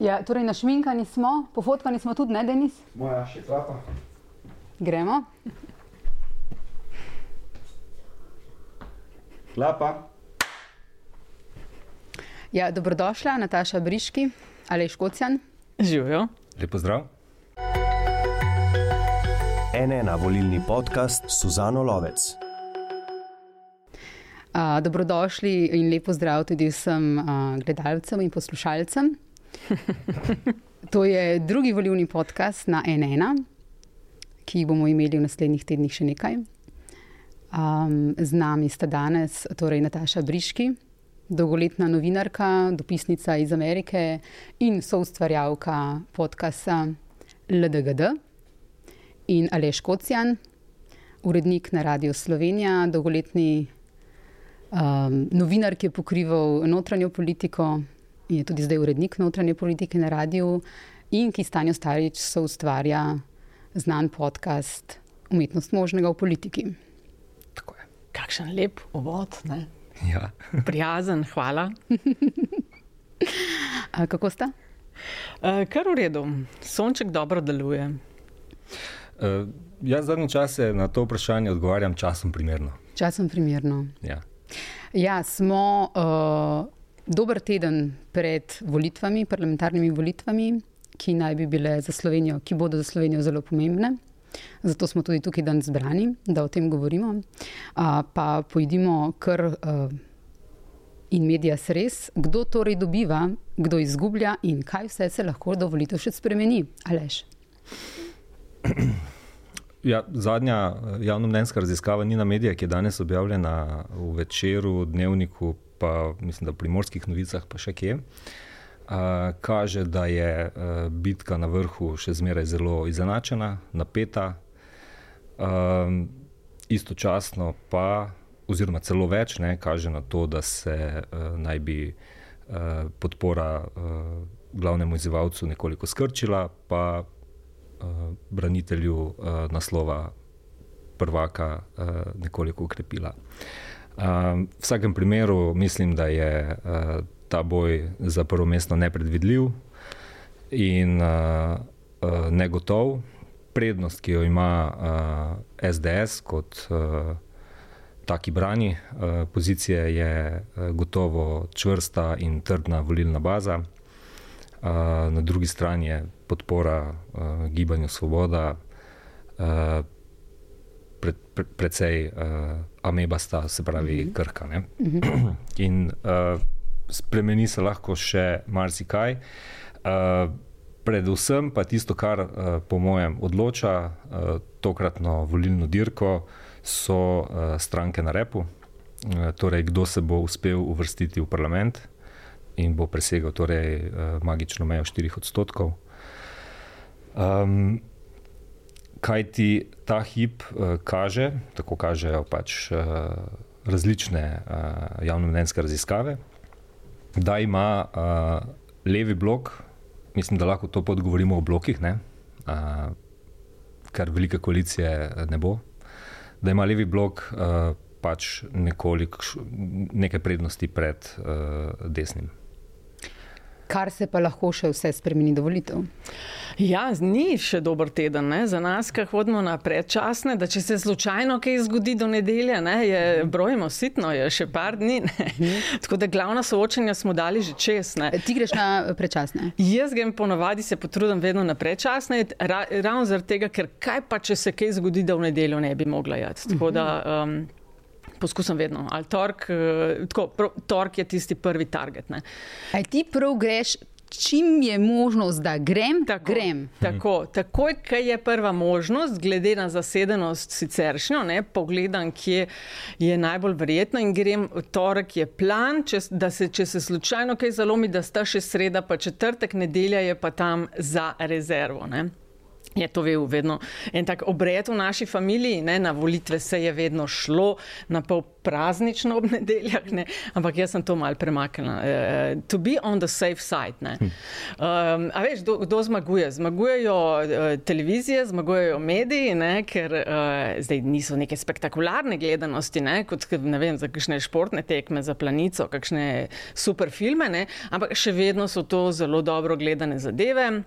Ja, torej, našminkani smo, pofotkani smo tudi, ne, Denis? Moja še klapa. Gremo. Klapa. Ja, dobrodošla, Nataša Briški, Aleš Kocjan. Živijo. Lepo zdrav. NN volilni podcast Suzano Lovec. Uh, dobrodošli in lepo zdrav tudi vsem uh, gledalcem in poslušalcem. to je drugi volilni podcast na NN, ki jih bomo imeli v naslednjih tednih še nekaj. Um, z nami sta danes torej Nataša Briški, dolgoletna novinarka, dopisnica iz Amerike in soustvarjalka podcasta LDGD, in Aleš Kocjan, urednik na Radio Slovenija, dolgoletni um, novinar, ki je pokrival notranjo politiko in je tudi zdaj urednik notranje politike na radiju, in ki stanjo starič so ustvarja znan podcast Umetnost možnega v politiki. Tako je. Kakšen lep uvod, ne? Ja. prijazen, hvala. A, kako sta? Uh, kar v redu, sonček dobro deluje. Uh, jaz zadnje čase na to vprašanje odgovarjam časom primerno. Časom primerno. Ja. Ja, smo uh, dober teden pred volitvami, parlamentarnimi volitvami, ki naj bi bile za Slovenijo, ki bodo za Slovenijo zelo pomembne. Zato smo tudi tukaj danes zbrani, da o tem govorimo. Uh, pa pojdimo kar uh, in medija res, kdo torej dobiva, kdo izgublja in kaj vse se lahko do volitev še spremeni. Alež. Ja, zadnja javno-mnenjska raziskava Nina Medija, ki je danes objavljena v večeru, dnevniku, pa mislim, da v primorskih novicah, pa še kje, uh, kaže, da je uh, bitka na vrhu še zmeraj zelo izenačena, napeta. Um, istočasno pa, oziroma celo več, ne, kaže na to, da se uh, naj bi uh, podpora uh, glavnemu izzivalcu nekoliko skrčila, pa uh, branitelju uh, naslova prvaka uh, nekoliko ukrepila. Uh, v vsakem primeru mislim, da je uh, ta boj za prvo mesto nepredvidljiv in uh, uh, negotov. Prednost, ki jo ima uh, SDS kot uh, taki brani uh, pozicije, je uh, gotovo čvrsta in trdna volilna baza. Uh, na drugi strani je podpora uh, gibanju Svoboda, uh, pred, pred, predvsej uh, amebasta, se pravi, mm -hmm. krka. Ne? In uh, spremeni se lahko še marsikaj. Uh, predvsem pa tisto, kar uh, po mojem odloča uh, tokratno volilno dirko, so uh, stranke na repu, uh, torej kdo se bo uspel uvrstiti v parlament in bo presegal torej, uh, magično mejo 4 odstotkov. Um, kaj ti ta hip uh, kaže, tako kažejo pač uh, različne uh, javno-mnenjske raziskave, da ima uh, levi blok, mislim, da lahko to podgovorimo o blokih, ne, uh, kar velike koalicije ne bo, da ima levi blok uh, pač nekoliko nekaj prednosti pred uh, desnim. Kar se pa lahko še vse spremeni do volitev. Ja, ni še dober teden ne? za nas, ki hodimo na predčasne. Da če se slučajno kaj zgodi do nedelje, ne? je brojimo sitno, je še par dni. Mhm. Tako da glavna soočenja smo dali že čez. Ne? Ti greš na predčasne? Jaz grem ponovadi, se potrudim vedno na predčasne, ra ravno zaradi tega, ker kaj pa, če se kaj zgodi, da v nedeljo ne bi mogla jati. Tako da. Um, Poskušam vedno, ali tork, tako, tork je tisti prvi target. Aj ti prav greš, čim je možnost, da grem, tako, grem. Tako, takoj, ko je prva možnost, glede na zasedenost siceršnjo, ne, pogledam, kje je najbolj verjetno in grem. Torek je plan, če, da se, če se slučajno kaj zalomi, da sta še sreda, pa četrtek, nedelja je pa tam za rezervo. Ne. Je to bil vedno en tak obred v naši familiji. Ne? Na volitve se je vedno šlo, na pol praznično ob nedeljah, ne? ampak jaz sem to mal premaknila. Uh, to be on the safe side. Um, a veš, kdo, kdo zmaguje? Zmagujejo uh, televizije, zmagujejo mediji, ne? ker uh, zdaj niso neke spektakularne gledanosti, ne? kot ne vem, za kakšne športne tekme, za planico, kakšne super filme, ne? ampak še vedno so to zelo dobro gledane zadeve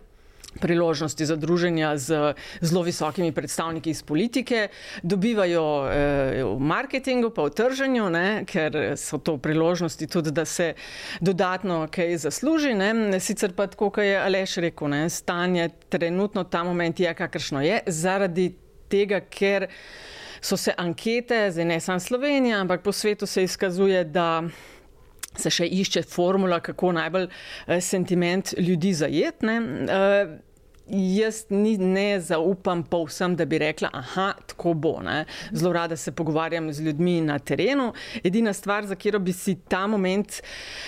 priložnosti za druženja z zelo visokimi predstavniki iz politike, dobivajo eh, v marketingu, pa v trženju, ne, ker so to priložnosti tudi, da se dodatno kaj zasluži. Ne. Sicer pa tako, kot je Aleš rekel, ne, stanje trenutno ta moment je, kakršno je, zaradi tega, ker so se ankete, zdaj ne samo Slovenija, ampak po svetu se izkazuje, da se še išče formula, kako najbolj eh, sentiment ljudi zajetne. Eh, jaz ni, ne zaupam povsem, da bi rekla, da tako bo. Ne. Zelo rada se pogovarjam z ljudmi na terenu. Edina stvar, za katero bi si ta moment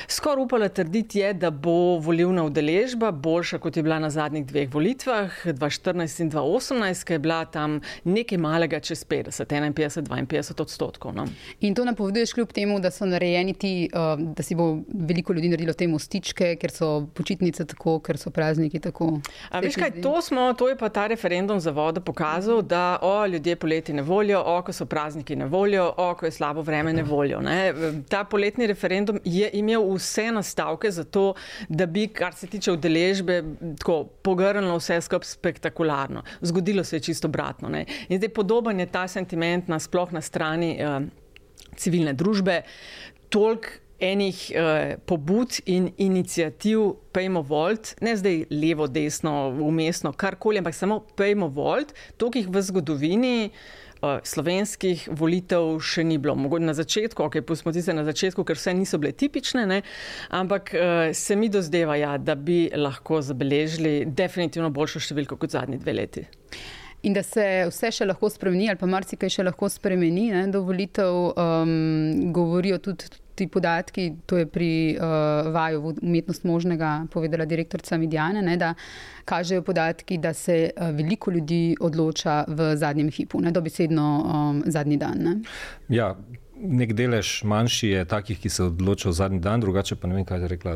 skoraj upala trditi, je, da bo volivna udeležba boljša, kot je bila na zadnjih dveh volitvah, 2014 in 2018, ki je bila tam nekaj malega čez 50, 51, 52 odstotkov. No. In to napoveduješ kljub temu, da so narejeni ti, uh, da si bo veliko ljudi naredilo te mostičke, ker so počitnice tako, ker so prazniki tako. A veš kaj, to, smo, to je pa ta referendum za vodo pokazal, da o, ljudje poleti ne volijo, o, ko so prazniki ne volijo, o, ko je slabo vreme ne volijo. Ne. Ta poletni referendum je imel vse nastavke za to, da bi, kar se tiče udeležbe, tako pogrnilo vse skupaj spektakularno. Zgodilo se je čisto obratno. Ne. In zdaj podoben je ta sentiment na sploh na strani uh, civilne družbe. Toliko enih uh, pobud in inicijativ, pejmo volt, ne zdaj levo, desno, umestno, karkoli, ampak samo pejmo volt, toliko jih v zgodovini. Uh, slovenskih volitev še ni bilo. Mogoče na začetku, ok, pustimo tiste na začetku, ker vse niso bile tipične, ne? ampak uh, se mi dozdeva, ja, da bi lahko zabeležili definitivno boljšo številko kot zadnji dve leti. In da se vse še lahko spremeni, ali pa marsikaj še lahko spremeni, ne? do volitev um, govorijo tudi ti podatki, to je pri uh, vaju umetnost možnega povedala direktorica Midjane, ne, da kažejo podatki, da se uh, veliko ljudi odloča v zadnjem hipu, ne, dobesedno um, zadnji dan. Ne. Ja. Nek delež manjši je takih, ki se odločajo v zadnji dan, drugače pa ne vem, kaj je rekla,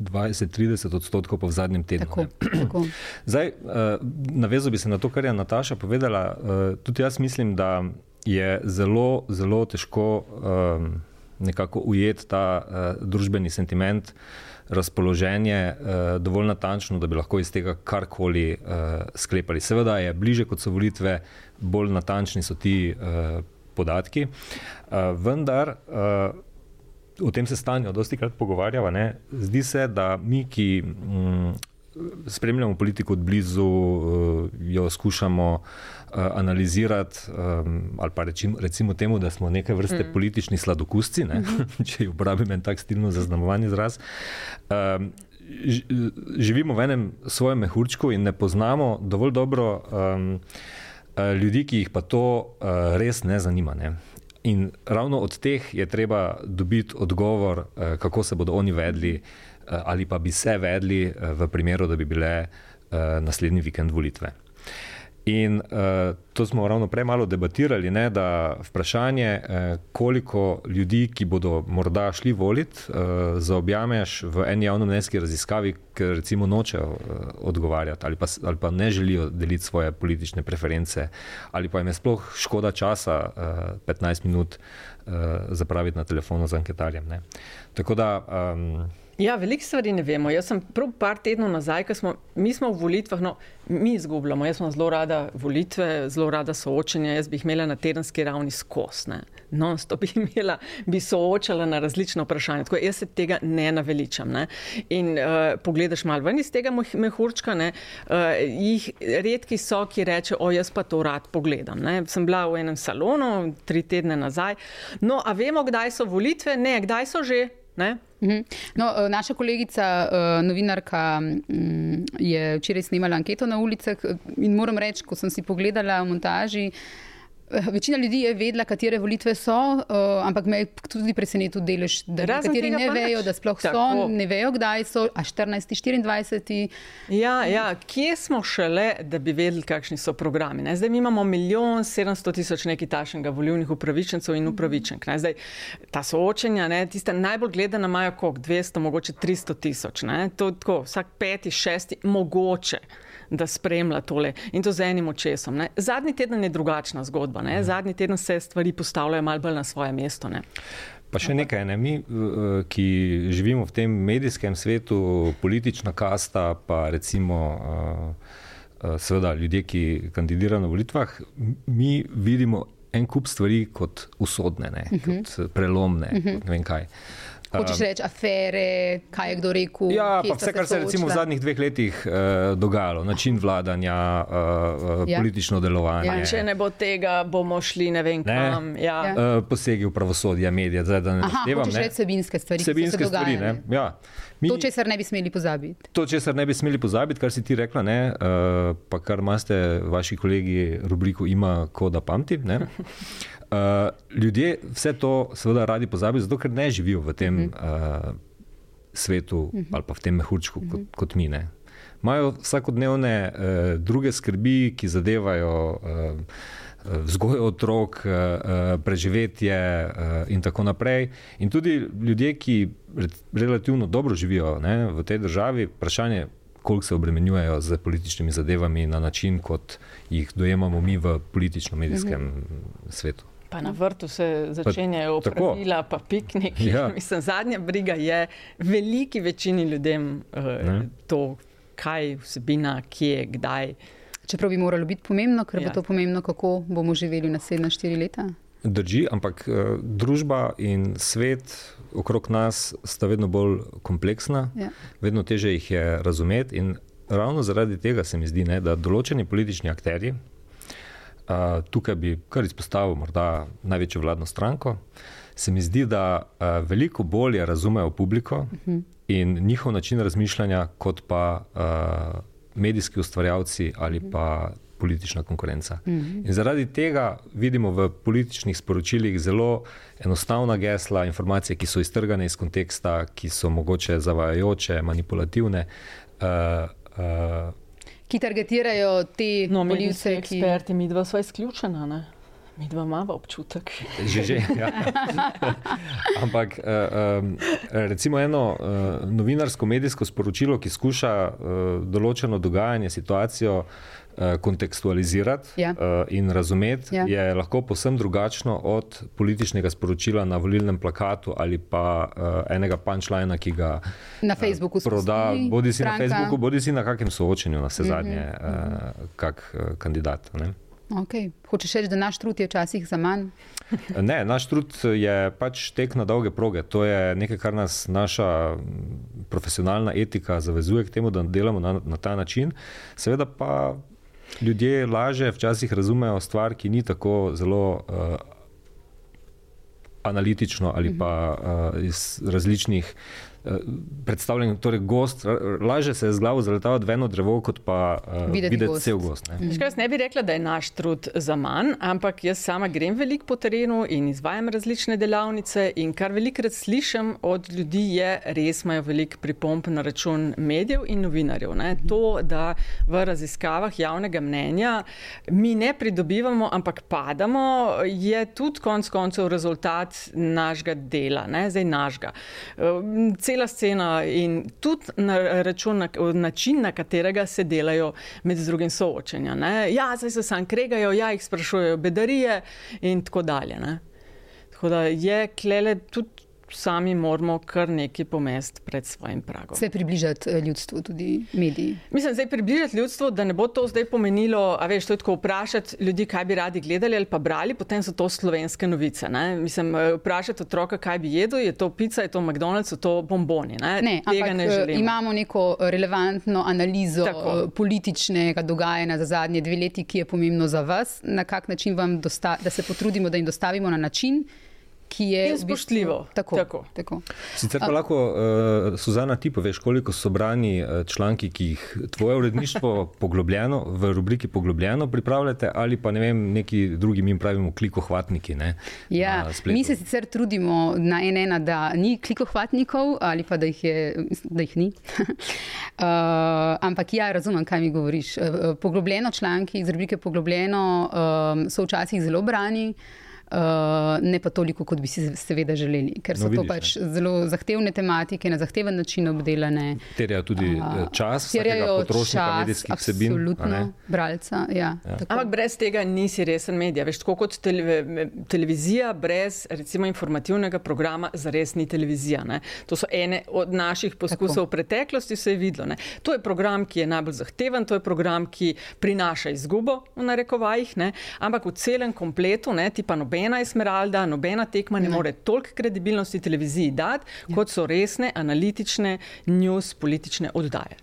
20-30 odstotkov pa v zadnjem tednu. Tako, tako. Zdaj, uh, navezal bi se na to, kar je Nataša povedala. Uh, tudi jaz mislim, da je zelo, zelo težko. Um, nekako ujeti ta uh, družbeni sentiment, razpoloženje uh, dovolj natančno, da bi lahko iz tega karkoli uh, sklepali. Seveda je bliže, kot so volitve, bolj natančni so ti uh, podatki, uh, vendar. Uh, O tem se stanje dosti krat pogovarjava. Ne? Zdi se, da mi, ki mm, spremljamo politiko od blizu, uh, jo skušamo uh, analizirati, um, ali pa rečim, recimo temu, da smo neke vrste mm. politični sladokusci, ne? -hmm. če uporabim en tak stilno zaznamovan izraz. Um, živimo v enem svojem mehurčku in ne poznamo dovolj dobro um, ljudi, ki jih pa to uh, res ne zanima. Ne? In ravno od teh je treba dobiti odgovor, uh, kako se bodo oni vedli, uh, ali pa bi se vedli, uh, v primeru, da bi bile uh, naslednji vikend volitve. In uh, to smo ravno prej malo debatirali, ne, da vprašanje, uh, koliko ljudi, ki bodo morda šli voliti, uh, zaobjameš v eni javno-mnenjski raziskavi, ker recimo nočejo uh, odgovarjati ali pa, ali pa ne želijo deliti svoje politične preference, ali pa jim je sploh škoda časa uh, 15 minut uh, zapraviti na telefonu z anketarjem. Ne. Tako da. Um, Ja, veliko stvari ne vemo. Jaz sem prav par tednov nazaj, ko smo, smo v volitvah, no, mi izgubljamo. Jaz sem zelo rada volitve, zelo rada soočenja. Jaz bi jih imela na tedenski ravni skosne. No, to bi imela, bi soočala na različne vprašanja. Tako, jaz se tega ne naveličam. Ne. In uh, pogledaš malo ven iz tega mehurčka, ne, uh, jih redki so, ki reče, o jaz pa to rad pogledam. Ne. Sem bila v enem salonu tri tedne nazaj. No, a vemo, kdaj so volitve? Ne, kdaj so že? Mhm. No, eh, naša kolegica, eh, novinarka, mm, je včeraj snimala anketo na ulicah in moram reči, ko sem si pogledala v montaži. Večina ljudi je vedela, katere volitve so, uh, ampak me je tudi presenetil delež, da Razen nekateri ne vejo, da sploh Tako. so, ne vejo, kdaj so, a 14, 24. Ja, ja, kje smo šele, da bi vedeli, kakšni so programi? Ne? Zdaj imamo milijon 700 tisoč nekaj tašnega volivnih upravičencev in upravičenk. Ne? Zdaj, ta soočenja, ne, tiste najbolj gledana imajo koliko? 200, mogoče 300 tisoč. To tako, vsak peti, šesti, mogoče da spremlja tole in to z enim očesom. Ne. Zadnji teden je drugačna zgodba. Ne. Zadnji teden se stvari postavljajo malo bolj na svoje mesto. Ne. Pa še nekaj, ne? mi, ki živimo v tem medijskem svetu, politična kasta, pa recimo eh, eh, seveda ljudje, ki kandidirajo na volitvah, mi vidimo en kup stvari kot usodne, ne? kot prelomne, kot ne vem kaj. Hočeš reči afere, kaj je kdo rekel. Ja, pa vse, kar se je recimo v zadnjih dveh letih uh, dogajalo, način vladanja, uh, uh, Ja. politično delovanje. Ja. Če ne bo tega, bomo šli ne vem Ne. kam. Ja. Ja. Uh, posegi v pravosodje, medije, zdaj da ne naštevam. hočeš ne. reči vsebinske stvari, so se Vsebinske stvari. Ne? Ja. Mi, To, česar ne bi smeli pozabiti. to, česar ne bi smeli pozabiti, kar si ti rekla, ne, uh, pa kar imate vaši kolegi rubriko ima, ko da pamti. ne. Uh, ljudje vse to seveda radi pozabijo, zato ker ne živijo v tem uh, svetu ali pa v tem mehurčku kot, kot mi. Ne. Imajo vsakodnevne uh, druge skrbi, ki zadevajo uh, vzgojo otrok, uh, uh, preživetje uh, in tako naprej. In tudi ljudje, ki re, relativno dobro živijo ne, v tej državi, vprašanje, koliko se obremenjujejo z političnimi zadevami na način, kot jih dojemamo mi v politično-medijskem uh -huh. svetu. Pa na vrtu se začenjajo opravila, pa pikniki. Ja. Mislim, zadnja briga je veliki večini ljudem uh, Ne. to, kaj vsebina, kje, kdaj. Čeprav bi moralo biti pomembno, ker Ja. bo to pomembno, kako bomo živeli naslednja štiri leta. Drži, ampak uh, družba in svet okrog nas sta vedno bolj kompleksna, Ja. vedno teže jih je razumeti. In ravno zaradi tega se mi zdi, ne, da določeni politični akteri, uh, tukaj bi kar izpostavil morda največjo vladno stranko, se mi zdi, da uh, veliko bolje razumejo publiko in njihov način razmišljanja, kot pa uh, medijski ustvarjalci ali pa politična konkurenca. In zaradi tega vidimo v političnih sporočilih zelo enostavna gesla, informacije, ki so iztrgane iz konteksta, ki so mogoče zavajajoče, manipulativne. Uh, uh, Ki targetirajo te No, volivce, ki eksperti, mi dva sva izključena. Ne? Mi dva imamo občutek. Že, že, ja. Ampak um, recimo eno uh, novinarsko medijsko sporočilo, ki skuša določeno dogajanje, situacijo kontekstualizirati Ja. uh, in razumeti, Ja. je lahko posebno drugačno od političnega sporočila na volilnem plakatu ali pa uh, enega punčlina, ki ga na Facebooku proda, bodi si na stranka. Facebooku, bodi si na kakem soočenju, na vse zadnje, -huh. uh, kak kandidat. Ne? Okay. Hočeš reči, da naš trud je včasih za manj? Ne, naš trud je pač tek na dolge proge. To je nekaj, kar nas naša mm, profesionalna etika zavezuje k temu, da delamo na, na ta način. Seveda pa ljudje laže včasih razumejo stvar, ki ni tako zelo uh, analitično ali pa uh, iz različnih uh, predstavljanj. Torej, gost, laže se z glavo zaletavati v eno drevo, kot pa uh, Videti videti gozd. cel gost. Ne? Veš kaj, Jaz ne bi rekla, da je naš trud za manj, ampak jaz sama grem veliko po terenu in izvajam različne delavnice. In kar velikokrat slišim od ljudi, je, res imajo veliko pripomp na račun medijev in novinarjev. Ne? To, da v raziskavah javnega mnenja mi ne pridobivamo, ampak padamo, je tudi konec koncev rezultat našega dela, ne? zdaj našega. Ehm, Cela scena in tudi na račun na, način, na katerega se delajo med drugim soočenja. Ne? Ja, zdaj se sam kregajo, ja, jih sprašujejo bedarije in tako dalje. Ne? Tako da je klele tudi sami moramo kar nekaj pomest pred svojim pragom. Se približati eh, ljudstvu, tudi mediji. Mislim, zdaj približati ljudstvu, da ne bo to zdaj pomenilo, a veš, to je tako vprašati ljudi, kaj bi radi gledali ali pa brali, potem so to slovenske novice. Ne? Mislim, eh, vprašati otroka, kaj bi jedel, je to pica, je to McDonald's, so to bomboni. Ne, Ne, Tega ne eh, želimo. imamo neko relevantno analizo Tako. političnega dogajanja za zadnje dve leti, ki je pomembno za vas, na kak način vam, dosta, da se potrudimo, da jim dostavimo na način, ki je In v bistvu- spoštljivo. Tako, Tako. tako. Sicer pa lahko, uh, Suzana, ti poveš, koliko so brani uh, članki, ki jih tvoje uredništvo poglobljeno, v rubriki poglobljeno pripravljate, ali pa ne vem, neki drugi mi pravimo klikohvatniki. Ne, Ja, mi se sicer trudimo na NN, da ni klikohvatnikov ali pa da jih, je, da jih ni. uh, ampak ja, razumem, kaj mi govoriš. Uh, Poglobljeno članki iz rubrike Poglobljeno um, so včasih zelo brani. Uh, ne pa toliko, kot bi si seveda želeli, ker so No, no, to vidiš, pač zelo zahtevne tematike, na zahteven način obdelane. Terja tudi A, uh, čas terjajo potrošnika čas, medijskih vsebin. a ne? Absolutno, bralca. Ja, ja. Ampak brez tega nisi resen medij. Veš, tako kot tele, televizija, brez recimo informativnega programa, zares ni televizija. Ne? To so ene od naših poskusov Tako. v preteklosti, se je videlo. Ne? To je program, ki je najbolj zahteven, to je program, ki prinaša izgubo v narekovajih, ne? ampak v celem kompletu, ne, ti pa nobena Esmeralda, nobena tekma ne, ne. more toliko kredibilnosti televiziji dati, ja. kot so resne, analitične, news, politične oddaje.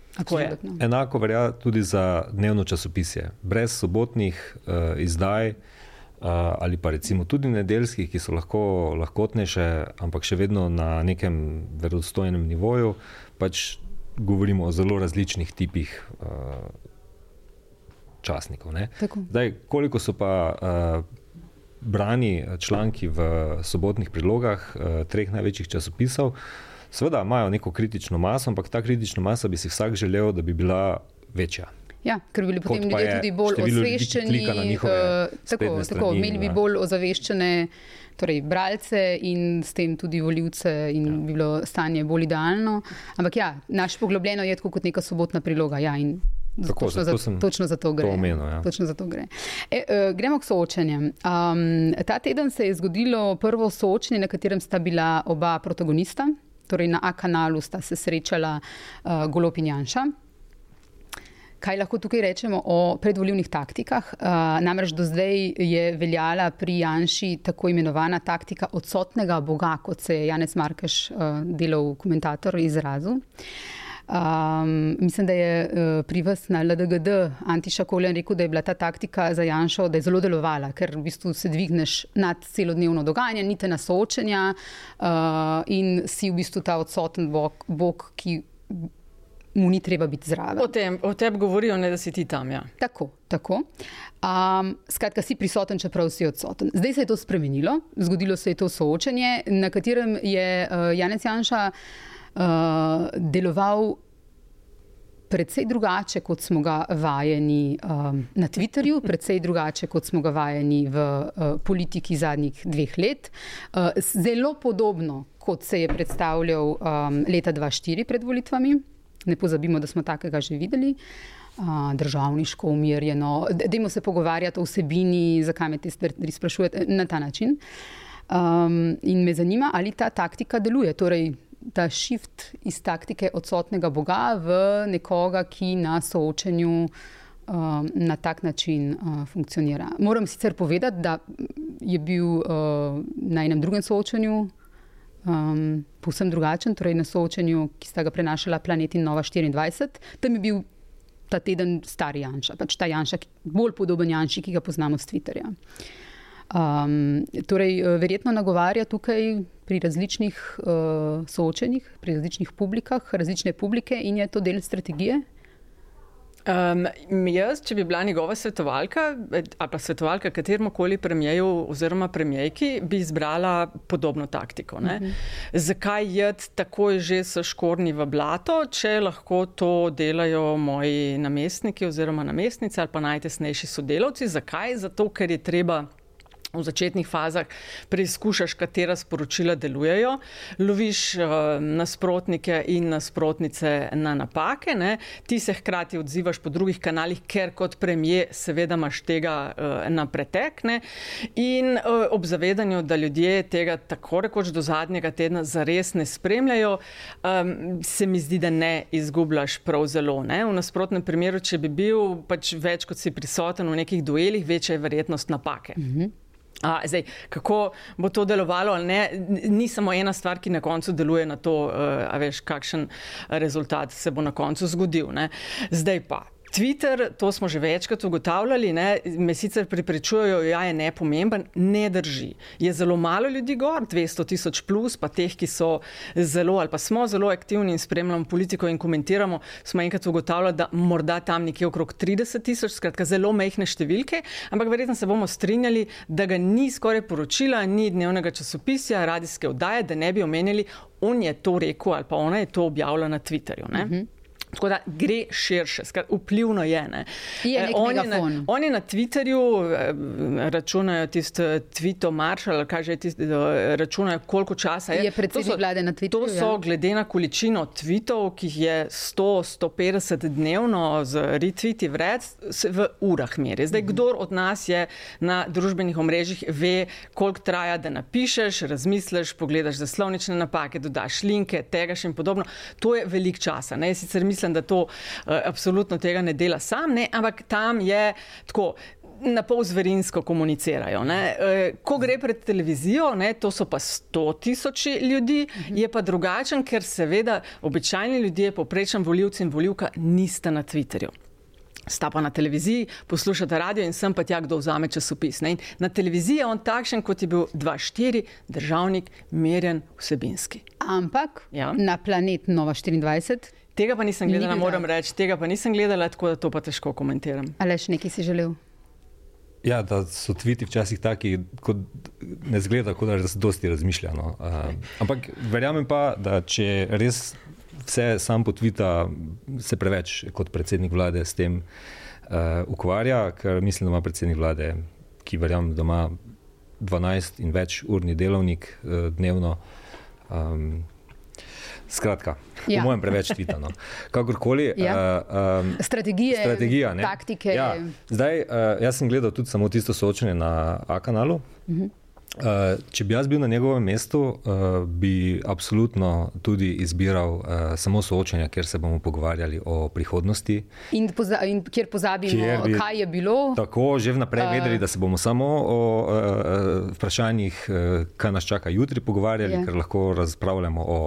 Enako velja tudi za dnevno časopisje. Brez sobotnih uh, izdaj uh, ali pa recimo tudi nedeljskih, ki so lahko lahkotnejše, ampak še vedno na nekem verodostojnem nivoju, pač govorimo o zelo različnih tipih uh, časnikov. Zdaj, koliko so pa uh, brani članki v sobotnih prilogah uh, treh največjih časopisov? Seveda imajo neko kritično maso, ampak ta kritična masa bi si vsak želel, da bi bila večja. Ja, ker bi bili potem ljudje je tudi bolj osveščeni. eh, tako, tako, imeli bi bolj ozaveščene torej, bralce in s tem tudi voljivce, in ja. bi bilo stanje bolj idealno. Ampak ja, naš poglobljeno je tako kot neka sobotna priloga. Ja, in Tako, točno, zato za, točno za to gre. to omenil, ja. Točno za to gre. E, uh, gremo k soočenjem. Um, ta teden se je zgodilo prvo soočenje, na katerem sta bila oba protagonista. Torej na A kanalu sta se srečala uh, Golop in Janša. Kaj lahko tukaj rečemo o predvoljivnih taktikah? Uh, namreč do zdaj je veljala pri Janši tako imenovana taktika odsotnega boga, kot se je Janez Markeš, uh, delal komentator, izrazil. Um, mislim, da je uh, pri vas na LDGD Antiša Koljan rekel, da je bila ta taktika za Janšo, da je zelo delovala, ker v bistvu se dvigneš nad celodnevno dogajanje, nite na soočenja uh, in si v bistvu ta odsoten bog, bog ki mu ni treba biti zraven. O tem, o tem govorijo, ne da si ti tam. Ja. Tako, tako. Um, skratka, si prisoten, čeprav si odsoten. Zdaj se je to spremenilo, zgodilo se je to soočenje, na katerem je uh, Janec Janša uh, deloval precej drugače, kot smo ga vajeni um, na Twitterju, precej drugače, kot smo ga vajeni v uh, politiki zadnjih dveh let. Uh, zelo podobno, kot se je predstavljal um, leta 2004 pred volitvami. Ne pozabimo, da smo takega že videli. Uh, državniško, umirjeno, dajmo se pogovarjati o vsebini, zakaj me te stvari sprašujete na ta način. Um, in me zanima, ali ta taktika deluje. Torej, ta shift iz taktike odsotnega Boga v nekoga, ki na soočenju um, na tak način uh, funkcionira. Moram sicer povedati, da je bil uh, na enem drugem soočenju um, povsem drugačen, torej na soočenju, ki sta ga prenašala Planet in Nova 24. Tam je bil ta teden stari Janša, pač ta Janša, bolj podoben Janši, ki ga poznamo z Twitterja. Um, torej, verjetno nagovarja tukaj pri različnih uh, soočenjih, pri različnih publikah, različne publike in je to del strategije. Um, jaz, če bi bila njegova svetovalka ali pa svetovalka kateremu koli premijeju oziroma premijejki, bi izbrala podobno taktiko. Uh -huh. Zakaj jed takoj že s škorni v blato, če lahko to delajo moji namestniki oziroma namestnice ali pa najtesnejši sodelavci? Zakaj? Zato, ker je treba v začetnih fazah preizkušaš, katera sporočila delujejo, loviš uh, nasprotnike in nasprotnice na napake, ne? ti se hkrati odzivaš po drugih kanalih, ker kot premije seveda imaš tega uh, na pretek ne? in uh, ob zavedanju, da ljudje tega tako rekoč do zadnjega tedna zares ne spremljajo, um, se mi zdi, da ne izgubljaš prav zelo. Ne? V nasprotnem primeru, če bi bil pač več kot si prisoten v nekih duelih, večja je verjetnost napake. -hmm. A, zdaj, kako bo to delovalo ne, ni samo ena stvar, ki na koncu deluje na to, uh, veš, kakšen rezultat se bo na koncu zgodil. Ne. Zdaj pa. Twitter, to smo že večkrat ugotavljali, ne, me sicer pripričujejo, da ja, je nepomemben, ne drži. Je zelo malo ljudi gor, 200 tisoč plus, pa teh, ki so zelo ali pa smo zelo aktivni in spremljamo politiko in komentiramo, smo enkrat ugotavljali, da morda tam nekje okrog 30 tisoč, skratka zelo mehne številke, ampak verjetno se bomo strinjali, da ga ni skoraj poročila, ni dnevnega časopisa, radijske oddaje, da ne bi omenili, on je to rekel ali pa ona je to objavila na Twitterju. Uh -huh. Tako da gre širše, vplivno je. je eh, on, je na, on je na Twitterju, eh, računajo tisto Twito Marshall, kaj že tisto, računajo koliko časa je. Je predsednik vlade na Twitterju? To so ja. glede na količino tweetov, ki jih je 100-150 dnevno z retweeti vred, v urah meri. Zdaj, -hmm. kdor od nas je na družbenih omrežjih, ve, koliko traja, da napišeš, razmisliš, pogledaš zaslovnične napake, dodaš linke, tega še in podobno. To je velik čas. Sicer mislim, mislim, da to uh, absolutno tega ne dela sam, ne? ampak tam je tako. Na pol zverinsko komunicirajo. Ne. Eh, ko gre pred televizijo, ne, to so pa sto tisoči ljudi, je pa drugačen, ker seveda običajni ljudje, poprečen voljivci in voljivka, nista na Twitterju. Sta pa na televiziji, poslušate radio in sem pa tja, kdo vzame časopis. Ne. Na televiziji je on takšen, kot je bil 2-4, državnik, merjen vsebinski. Ampak ja. na planet Nova 24 Tega pa nisem gledala, Ni moram reči, tega pa nisem gledala, tako da to pa težko komentiram. Ali še nekaj si želel? Ja, da so tviti včasih taki, kot ne zgleda, kot da se dosti razmišlja. No. Uh, ampak verjamem pa, da če res vse sam potvita, se preveč kot predsednik vlade s tem uh, ukvarja, ker mislim, da ima predsednik vlade, ki verjamem, da ima 12 in več urni delovnik uh, dnevno. Um, Skratka, ja. po mojem, preveč tvitano. Kakorkoli. Ja. Uh, um, strategije, strategija, taktike. Ja. Zdaj, uh, jaz sem gledal tudi samo tisto soočenje na A-kanalu. Uh mhm. -huh. Uh, če bi jaz bil na njegovem mestu, uh, bi absolutno tudi izbiral uh, samo soočenja, kjer se bomo pogovarjali o prihodnosti. In, poza in kjer pozabimo, kjer bi, kaj je bilo. Tako, že vnaprej uh, vedeli, da se bomo samo o uh, vprašanjih, uh, kaj nas čaka jutri, pogovarjali, je. Ja. ker lahko razpravljamo o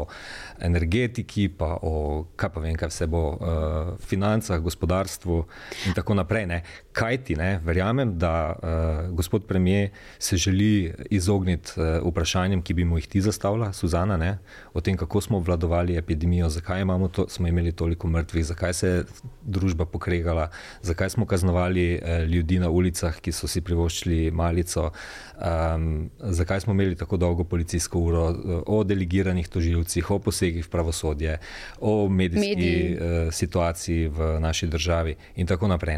energetiki, pa o kaj pa vem, kaj vse bo, uh, financah, gospodarstvu in tako naprej. Ne. Kaj ti, ne, verjamem, da uh, gospod premijer se želi izogniti uh, vprašanjem, ki bi mu jih ti zastavila, Suzana, ne, o tem, kako smo obvladovali epidemijo, zakaj to, smo imeli toliko mrtvih, zakaj se je družba pokregala, zakaj smo kaznovali uh, ljudi na ulicah, ki so si privoščili malico, um, zakaj smo imeli tako dolgo policijsko uro, o delegiranih tožilcih, o posegih v pravosodje, o medijski uh, situaciji v naši državi in tako naprej.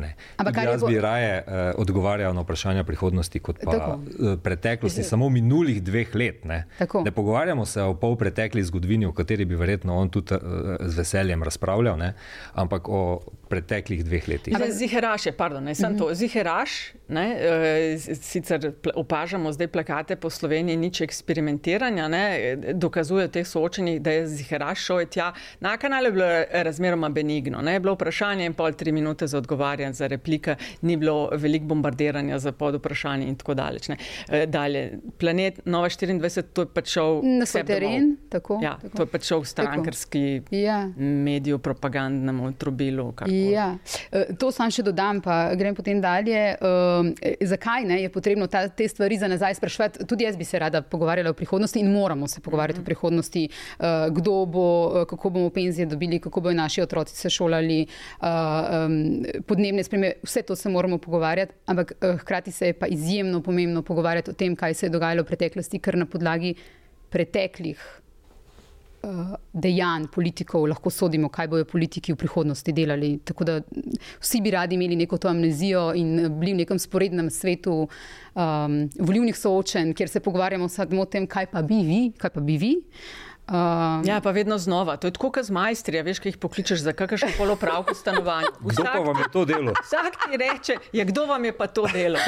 Jaz bi raje uh, odgovarjal na vprašanja prihodnosti, kot pa uh, preteklosti, samo minulih dveh let. Ne? ne pogovarjamo se o pol pretekli zgodovini, o kateri bi verjetno on tudi uh, z veseljem razpravljal, ne? ampak o preteklih dveh letih. Ziheraš je, pardon, ne sem mm -hmm. to. Ziheraš, ne, uh, sicer opažamo zdaj plakate po Sloveniji, nič eksperimentiranja, ne, dokazuje teh soočenjih, da je Ziheraš šel tja. Na kanalu je bilo razmeroma benigno, ne, je bilo vprašanje in pol tri minute za odgovarjanje, za replika, ni bilo veliko bombardiranja za pod vprašanje in tako daleč. Ne. Uh, dalje, planet Nova 24, to je pač šel na teren. Tako, ja, tako. To je pač šel v strankarski ja. mediju, propagandnemu trobilu. Kako. Ja. E, to sam še dodam, pa grem potem dalje. E, zakaj ne, je potrebno ta, te stvari za nazaj spraševati? Tudi jaz bi se rada pogovarjala o prihodnosti in moramo se pogovarjati mm -hmm. o prihodnosti, e, kdo bo, kako bomo penzije dobili, kako bodo naši otroci se šolali, podnebne spremembe. Vse to se moramo pogovarjati, ampak hkrati se je pa izjemno pomembno pogovarjati o tem, kaj se je dogajalo v preteklosti, ker na podlagi preteklih uh, dejanj politikov lahko sodimo, kaj bojo politiki v prihodnosti delali. Tako da vsi bi radi imeli neko to amnezijo in bili v nekem sporednem svetu um, volivnih soočen, kjer se pogovarjamo samo o tem, kaj pa bi vi, kaj pa bi vi. Uh, Um, ja, pa vedno znova. To je tako, kot z majstri, veš, kaj jih pokličeš za kakršno koli opravko stanovanja. Kdo pa vam je to delo? Vsak ti reče, ja, kdo vam je pa to delo?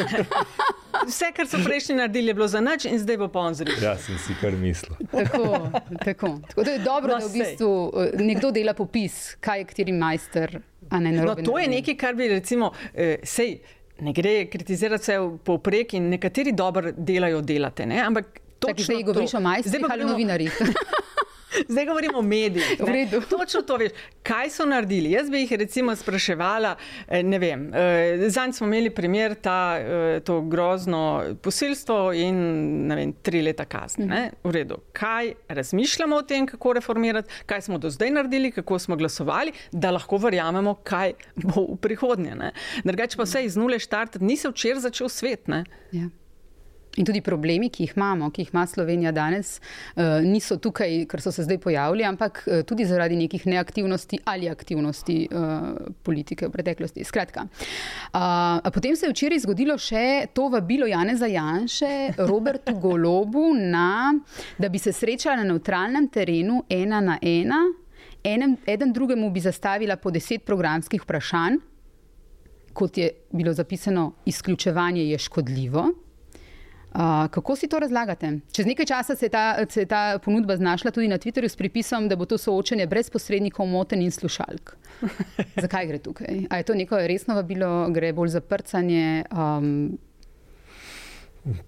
Vse, kar so prejšnji naredili, je bilo za nič in zdaj bo pa on zrel. Ja, sem si kar mislil. Tako, tako. tako to je dobro, no, da v bistvu eh, nekdo dela popis, kaj je kateri majster. No, to je nekaj, kar bi recimo, eh, sej, ne gre kritizirati vse povprek in nekateri dobro delajo, delate. Ne? Ampak To, zdaj govoriš o majstrih ali novinarjih. Zdaj govorimo o medijih. Točno to veš. Kaj so naredili? Jaz bi jih recimo spraševala, eh, ne vem. Eh, Zanj smo imeli primer ta, eh, to grozno posilstvo in ne vem, tri leta kazni. Ne? V redu. Kaj razmišljamo o tem, kako reformirati, kaj smo do zdaj naredili, kako smo glasovali, da lahko verjamemo, kaj bo v prihodnje. Drugače pa vse iz nule štartati, ni se včeraj začel svet. Ja. In tudi problemi, ki jih imamo, ki jih ima Slovenija danes, eh, niso tukaj, ker so se zdaj pojavili, ampak eh, tudi zaradi nekih neaktivnosti ali aktivnosti eh, politike v preteklosti. Skratka, potem se je včeraj zgodilo še to vabilo Janeza Janše, Robertu Golobu, na, da bi se srečala na neutralnem terenu ena na ena. Enem, eden drugemu bi zastavila po deset programskih vprašanj, kot je bilo zapisano, izključevanje je škodljivo. Uh, kako si to razlagate? Čez nekaj časa se je, ta, se je ta ponudba znašla tudi na Twitterju s pripisom, da bo to soočenje brez posrednikov, moten in slušalk. Zakaj gre tukaj? A je to neko resno vabilo, gre bolj za prcanje? Um...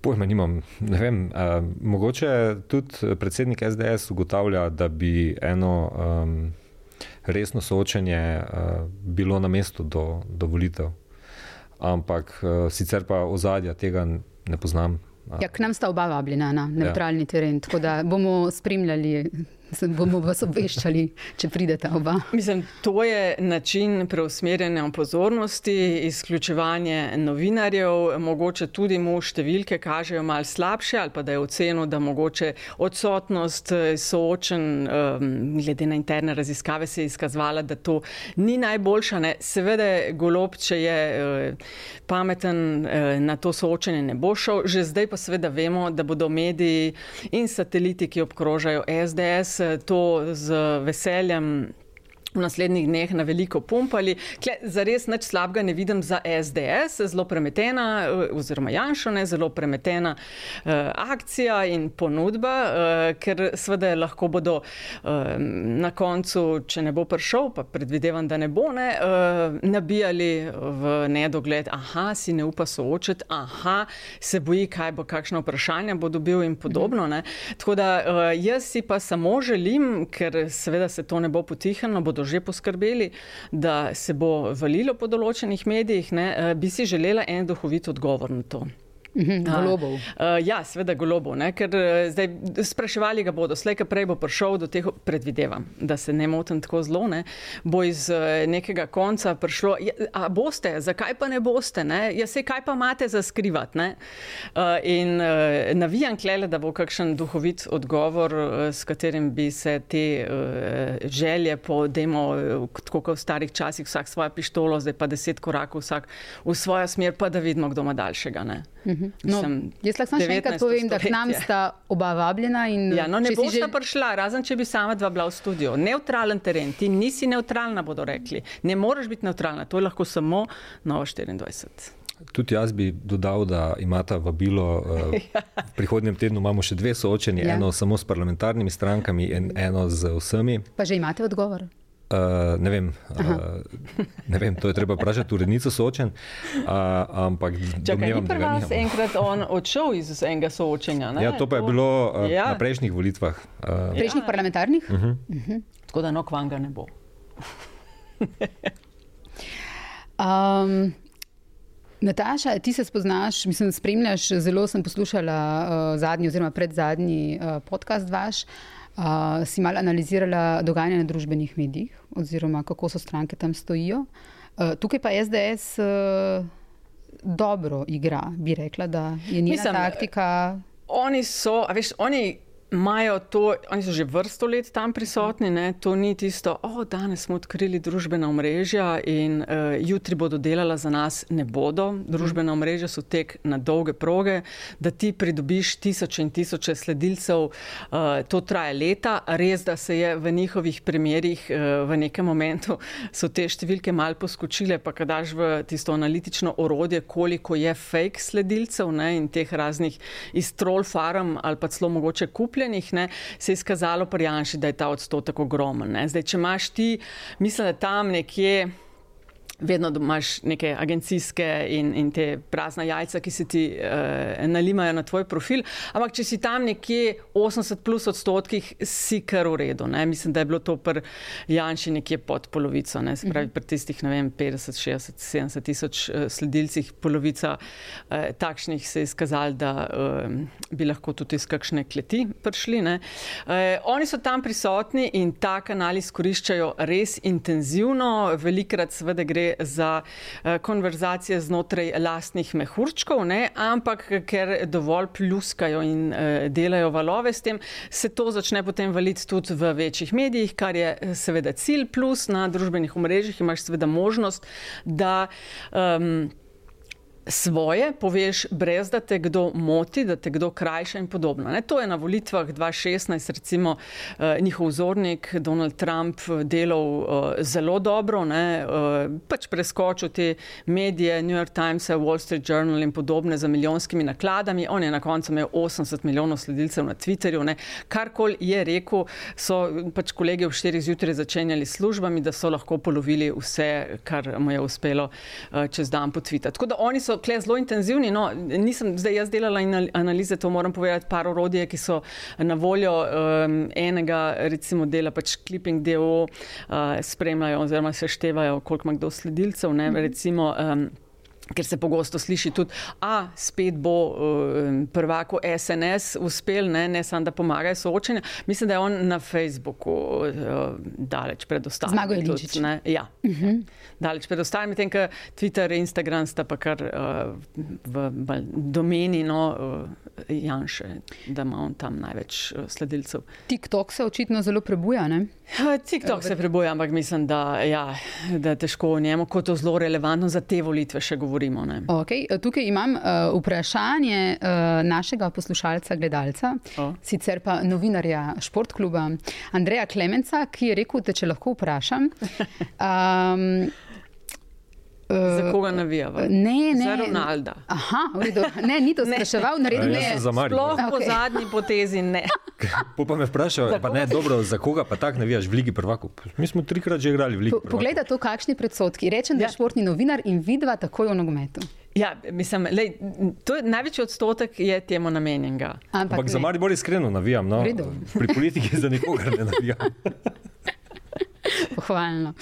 Pojma nimam. Ne vem, uh, mogoče tudi predsednik SDS ugotavlja, da bi eno um, resno soočenje uh, bilo na mestu do, do volitev. Ampak uh, sicer pa ozadja tega ne poznam. Ja, k nam sta oba vabljena na neutralni ja. teren, tako da bomo spremljali se bomo vas obveščali, če pridete oba. Mislim, to je način preusmerjanja pozornosti, izključevanje novinarjev, mogoče tudi mu številke kažejo malo slabše, ali pa da je ocenil, da mogoče odsotnost soočen, um, glede na interne raziskave, se je izkazvala, da to ni najboljša. Ne. Seveda, golob, če je uh, pameten, uh, na to soočenje ne bo šel. Že zdaj pa seveda vemo, da bodo mediji in sateliti, ki obkrožajo SDS, to z veseljem v naslednjih dneh na veliko pumpali. Za res nič slabega ne vidim za SDS, zelo premetena, eh, oziroma Janšone, zelo premetena uh, akcija in ponudba, uh, ker seveda lahko bodo uh, na koncu, če ne bo prišel, pa predvidevam, da ne bo, ne, uh, nabijali v nedogled, aha, si ne upa soočiti, aha, se boji, kaj bo, kakšno vprašanje bo dobil in podobno. Ne. Tako da uh, jaz si pa samo želim, ker seveda se to ne bo potihnilo, bodo že poskrbeli, da se bo valilo po določenih medijih, ne, eh, bi si želela en duhovit odgovor na to. Mhm, golobov. Uh, ja, seveda golobov, ne? ker uh, zdaj spraševali ga bodo, slej, kaj prej bo prišel do teh, predvidevam, da se ne motim tako zelo, ne? bo iz uh, nekega konca prišlo, ja, a boste, zakaj pa ne boste, ne? ja se kaj pa imate za skrivati. Uh, in uh, navijam klele, da bo kakšen duhovit odgovor, uh, s katerim bi se te uh, želje po demo, tako kot v starih časih, vsak svojo pištolo, zdaj pa deset korakov vsak v svojo smer, pa da vidimo, kdo ima daljšega. Ne? Mhm. No, jaz lahko samo še enkrat povem, da k nam sta oba vabljena. Ja, no, ne bo sta že... prišla, razen če bi sama dva bila v studiu. Neutralen teren, ti nisi neutralna, bodo rekli. Ne moreš biti neutralna, to je lahko samo Novo 24. Tudi jaz bi dodal, da imata vabilo. Uh, v prihodnjem tednu imamo še dve soočenje, ja. eno samo s parlamentarnimi strankami in eno z vsemi. Pa že imate odgovor? Uh, ne, vem, uh, ne vem, to je treba vprašati, urednico soočen. Uh, ampak, če ne bi vas enkrat on odšel iz enega soočenja. Ne? Ja, to pa je bilo uh, ja. na prejšnjih volitvah. Uh, prejšnjih ja. parlamentarnih? Uh -huh. Uh -huh. Tako da no, kvanga ne bo. um, Nataša, ti se spoznaš, mislim, spremljaš, zelo sem poslušala uh, zadnji oziroma predzadnji uh, podcast vaš. Uh, Uh, si malo analizirala dogajanje na družbenih medijih, oziroma kako so stranke tam stojijo. Uh, tukaj pa SDS uh, dobro igra, bi rekla, da je njena Mislim, taktika. Oni so, veš, oni imajo to, oni so že vrsto let tam prisotni, ne? to ni tisto, o, oh, danes smo odkrili družbena omrežja in uh, jutri bodo delala za nas, ne bodo. Družbena omrežja so tek na dolge proge, da ti pridobiš tisoče in tisoče sledilcev, uh, to traja leta. Res, da se je v njihovih primerjih uh, v nekem momentu so te številke mal poskočile, pa kadaš v tisto analitično orodje, koliko je fake sledilcev ne? in teh raznih iz troll farm ali pa celo mogoče kupljenih cepljenih, ne, se je izkazalo pri Janši, da je ta odstotek ogromen. Ne. Zdaj, če imaš ti, mislim, da tam nekje. Vedno imaš neke agencijske in, in te prazna jajca, ki se ti uh, nalimajo na tvoj profil. Ampak, če si tam nekje 80 plus odstotkih, si kar v redu. Ne? Mislim, da je bilo to pri Janši nekje pod polovico. Ne? Se pravi, pri tistih vem, 50, 60, 70 tisoč uh, sledilcih, polovica uh, takšnih se je izkazalo, da uh, bi lahko tudi iz kakšne kleti prišli. Uh, oni so tam prisotni in ta kanal izkoriščajo res intenzivno, velikrat seveda gre za uh, konverzacije znotraj lastnih mehurčkov, ne? ampak ker dovolj pluskajo in uh, delajo valove s tem, se to začne potem valiti tudi v večjih medijih, kar je eh, seveda cilj, plus na družbenih omrežjih imaš seveda možnost, da. Um, svoje, poveš, brez da te kdo moti, da te kdo krajša in podobno. Ne, to je na volitvah 2016, recimo, eh, njihov vzornik Donald Trump delal eh, zelo dobro, ne, eh, pač preskočil te medije, New York Times, Wall Street Journal in podobne za milijonskimi nakladami. On je na koncu imel 80 milijonov sledilcev na Twitterju. Karkoli je rekel, so pač kolegi ob 4 zjutraj začenjali službami, da so lahko polovili vse, kar mu je uspelo čez dan potvitati. Tako da oni so kle zelo intenzivni. No, nisem zdaj jaz delala analize, to moram povedati, par orodje, ki so na voljo um, enega, recimo, dela pač clipping DO, uh, spremljajo oziroma seštevajo, koliko ima kdo sledilcev. Ne, mhm. recimo, um, Ker se pogosto sliši tudi, da spet bo uh, prvako SNS uspel, ne, ne samo da pomagajo soočenju. Mislim, da je on na Facebooku uh, daleč pred ostalimi. Zmago je tudi. Ja, uh mhm. -huh. daleč pred ostalimi, medtem ko Twitter in Instagram sta pa kar uh, v, v domeni no, uh, Janša, da ima on tam največ uh, sledilcev. TikTok se očitno zelo prebuja. Ne? TikTok se prebuja, ampak mislim, da, ja, da je težko o njemu, kot to zelo relevantno za te volitve še govoriti govorimo. Okay. Tukaj imam uh, vprašanje uh, našega poslušalca, gledalca, oh. sicer pa novinarja športkluba Andreja Klemenca, ki je rekel, da če lahko vprašam. Um, Za koga navijava? Ne, ne. Za Ronalda. Aha, ne, ni to spraševal, naredil je. Sploh okay. po zadnji potezi ne. Pa me vprašal, pa ne, dobro, za koga pa tak navijaš v Ligi prvakov? Mi smo trikrat že igrali v Ligi prvakov. Poglej, to kakšni predsotki. Rečem, da je ja. športni novinar in vidva takoj v nogometu. Ja, mislim, lej, to je največji odstotek je temu namenjenega. Ampak, Ampak za Mari bolj iskreno navijam. No? Pri politiki za nikogar ne navijam. Pohvalno.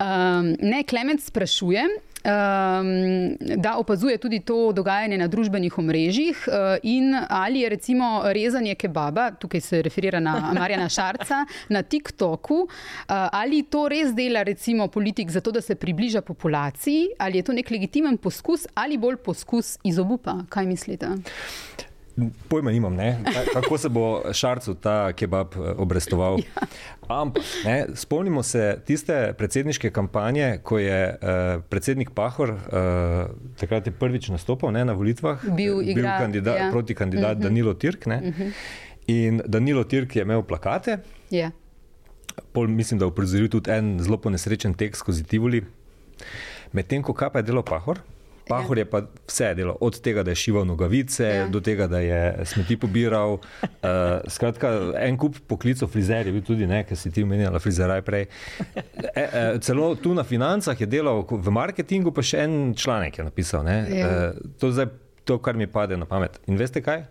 Um, ne, Klement sprašuje, um, da opazuje tudi to dogajanje na družbenih omrežjih uh, in ali je recimo rezanje kebaba, tukaj se referira na Marjana Šarca, na TikToku, uh, ali to res dela recimo politik zato, da se približa populaciji, ali je to nek legitimen poskus ali bolj poskus izobupa. Kaj mislite? Pojma nimam, ne? kako se bo šarcu ta kebab eh, obrestoval. Ja. Ampak ne, spomnimo se tiste predsedniške kampanje, ko je uh, predsednik Pahor uh, takrat je prvič nastopil ne, na volitvah, bil, bil kandida, ja. proti kandidatu uh mhm. -huh. Danilo Tirk. Uh mhm. -huh. In Danilo Tirk je imel plakate. Ja. Pol, mislim, da je uprizoril tudi en zelo ponesrečen tekst skozi Tivoli. Medtem ko kaj pa je delo Pahor, Pahor je pa vse delo, od tega, da je šival nogavice, ja. do tega, da je smeti pobiral. Uh, skratka, en kup poklicov frizerjev, bil tudi nekaj, ki si ti omenjala, frizeraj prej. E, e, celo tu na financah je delal, v marketingu pa še en članek je napisal. Ja. Uh, to je to, kar mi pade na pamet. In veste kaj?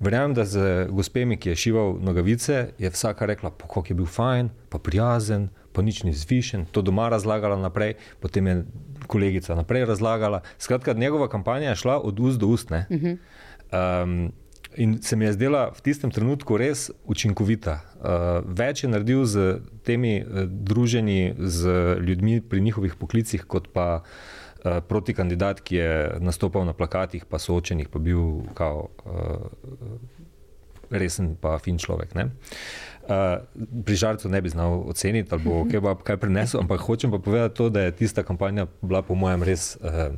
Verjamem, da z gospemi, ki je šival nogavice, je vsaka rekla, kako je bil fajn, pa prijazen, pa nič ni zvišen, to doma razlagala naprej, potem je kolegica naprej razlagala. Skratka, njegova kampanja je šla od ust do ust. Um, in se mi je zdela v tistem trenutku res učinkovita. Uh, več je naredil z temi uh, druženji z ljudmi pri njihovih poklicih, kot pa uh, proti kandidat, ki je nastopal na plakatih, pa soočenih, pa bil kao, uh, resen, pa fin človek. Uh, Uh, pri žarcu ne bi znal oceniti, ali bo kebab kaj prinesel, ampak hočem pa povedati to, da je tista kampanja bila, po mojem, res uh,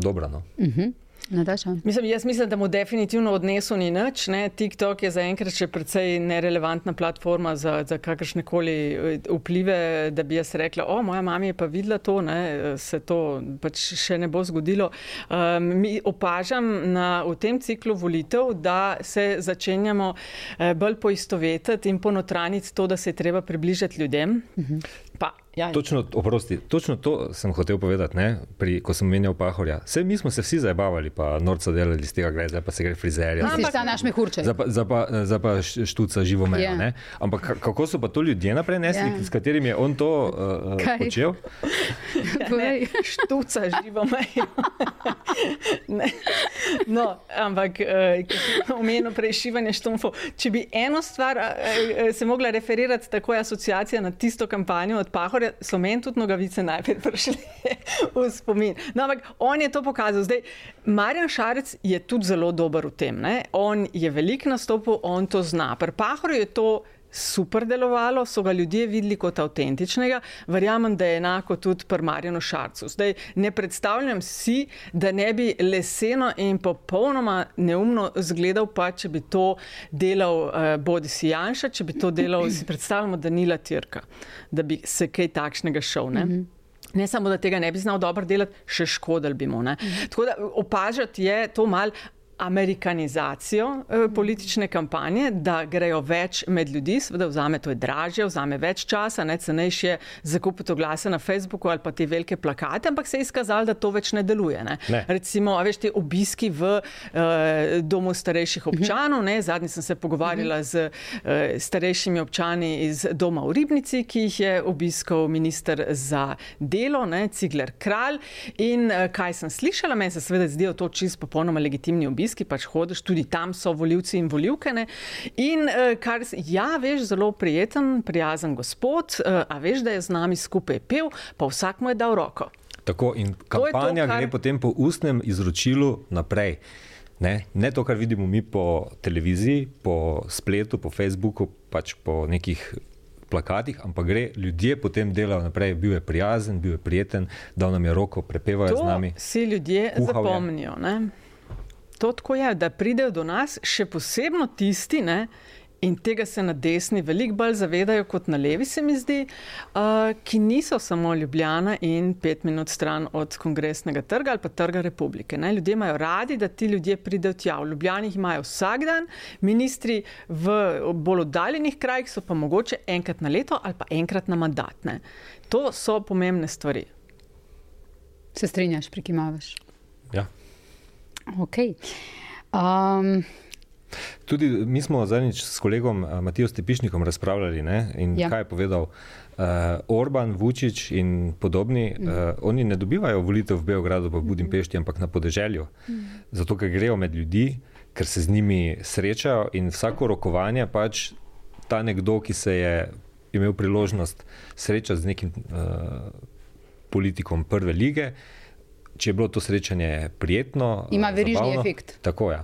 dobra. No? Uh mhm. -huh. Mislim, jaz mislim, da mu definitivno odnesel ni nič. Ne? TikTok je zaenkrat še precej nerelevantna platforma za, za kakršne koli eh, vplive, da bi jaz rekla, o, moja mama je pa videla to, ne? se to pač še ne bo zgodilo. Um, mi opažam na, v tem ciklu volitev, da se začenjamo eh, bolj poistovetiti in ponotraniti to, da se je treba približati ljudem. -huh. Pa Ja, ja. Točno, oprosti, točno to sem hotel povedati, ne, pri, ko sem menjal Pahorja. Vse mi smo se vsi zabavali, pa norca delali iz tega, gre, zdaj pa se gre frizerja. Ti si ta naš mehurček. Za pa, za pa, za pa štuca živo mejo. Ja. Yeah. Ampak ka- kako so pa to ljudje naprej nesli, Ja. yeah. s katerimi je on to uh, Kaj? počel? Povej. Štuca živo mejo. Ne. no, ampak, eh, ko si omenil prešivanje štumfov, če bi eno stvar eh, eh, se mogla referirati, tako je asociacija na tisto kampanjo od Pahorja, so meni tudi nogavice najprej prišle v spomin. No, ampak on je to pokazal. Zdaj, Marjan Šarec je tudi zelo dober v tem. Ne? On je velik nastopil, on to zna. Pri Pahorju je to super delovalo, so ga ljudje videli kot avtentičnega. Verjamem, da je enako tudi pri Marjanu Šarcu. Zdaj ne predstavljam si, da ne bi leseno in popolnoma neumno zgledal, pa če bi to delal uh, bodi si Janša, če bi to delal, si predstavljamo Danila Tirka, da bi se kaj takšnega šel. Ne? Mm -hmm. Ne samo, da tega ne bi znal dobro delati, še škodil bi mu. Ne? Tako da opažati je to mal amerikanizacijo eh, politične kampanje, da grejo več med ljudi, seveda vzame to je dražje, vzame več časa, ne cenejše je zakupiti oglase na Facebooku ali pa te velike plakate, ampak se je izkazalo, da to več ne deluje. Ne? Ne. Recimo, veš, te obiski v eh, domu starejših občanov, ne? zadnji sem se pogovarjala z eh, starejšimi občani iz doma v Ribnici, ki jih je obiskal minister za delo, ne? Cigler Kralj. In eh, kaj sem slišala, meni se seveda zdijo to čist popolnoma legitimni obiski, pač hodiš, tudi tam so voljivci in voljivke. Ne? In eh, kar, ja, veš, zelo prijeten, prijazen gospod, eh, a veš, da je z nami skupaj pel, pa vsak mu je dal roko. Tako, in To je to, kampanja kar- gre potem po ustnem izročilu naprej. Ne? ne to, kar vidimo mi po televiziji, po spletu, po Facebooku, pač po nekih plakatih, ampak gre, ljudje potem delajo naprej. Bil je prijazen, bil je prijeten, dal nam je roko, prepevajo z To nami. si ljudje Kuhal je. zapomnijo. Ne? To tako je, da pridejo do nas, še posebno tisti, ne, in tega se na desni veliko bolj zavedajo kot na levi, se mi zdi, uh, ki niso samo Ljubljana in pet minut stran od kongresnega trga ali pa trga republike. Ne. Ljudje imajo radi, da ti ljudje pridejo tja. V Ljubljani jih imajo vsak dan, ministri v bolj oddaljenih krajih so pa mogoče enkrat na leto ali pa enkrat na mandat. Ne. To so pomembne stvari. Se strinjaš, prikimavaš. Ja. Okay. Um, Tudi mi smo zadnjič s kolegom eh, Matijo Stepišnikom razpravljali ne? in Ja. kaj je povedal. Uh, Orban, Vučić in podobni, mm. uh, oni ne dobivajo volitev v Beogradu, pa v Budimpešti, ampak na podeželju. Mm. Zato, ker grejo med ljudi, ker se z njimi srečajo in vsako rokovanje pač ta nekdo, ki se je imel priložnost srečati z nekim uh, politikom prve lige, če je bilo to srečanje prijetno. Ima eh, verižni zabavno, efekt. Tako je.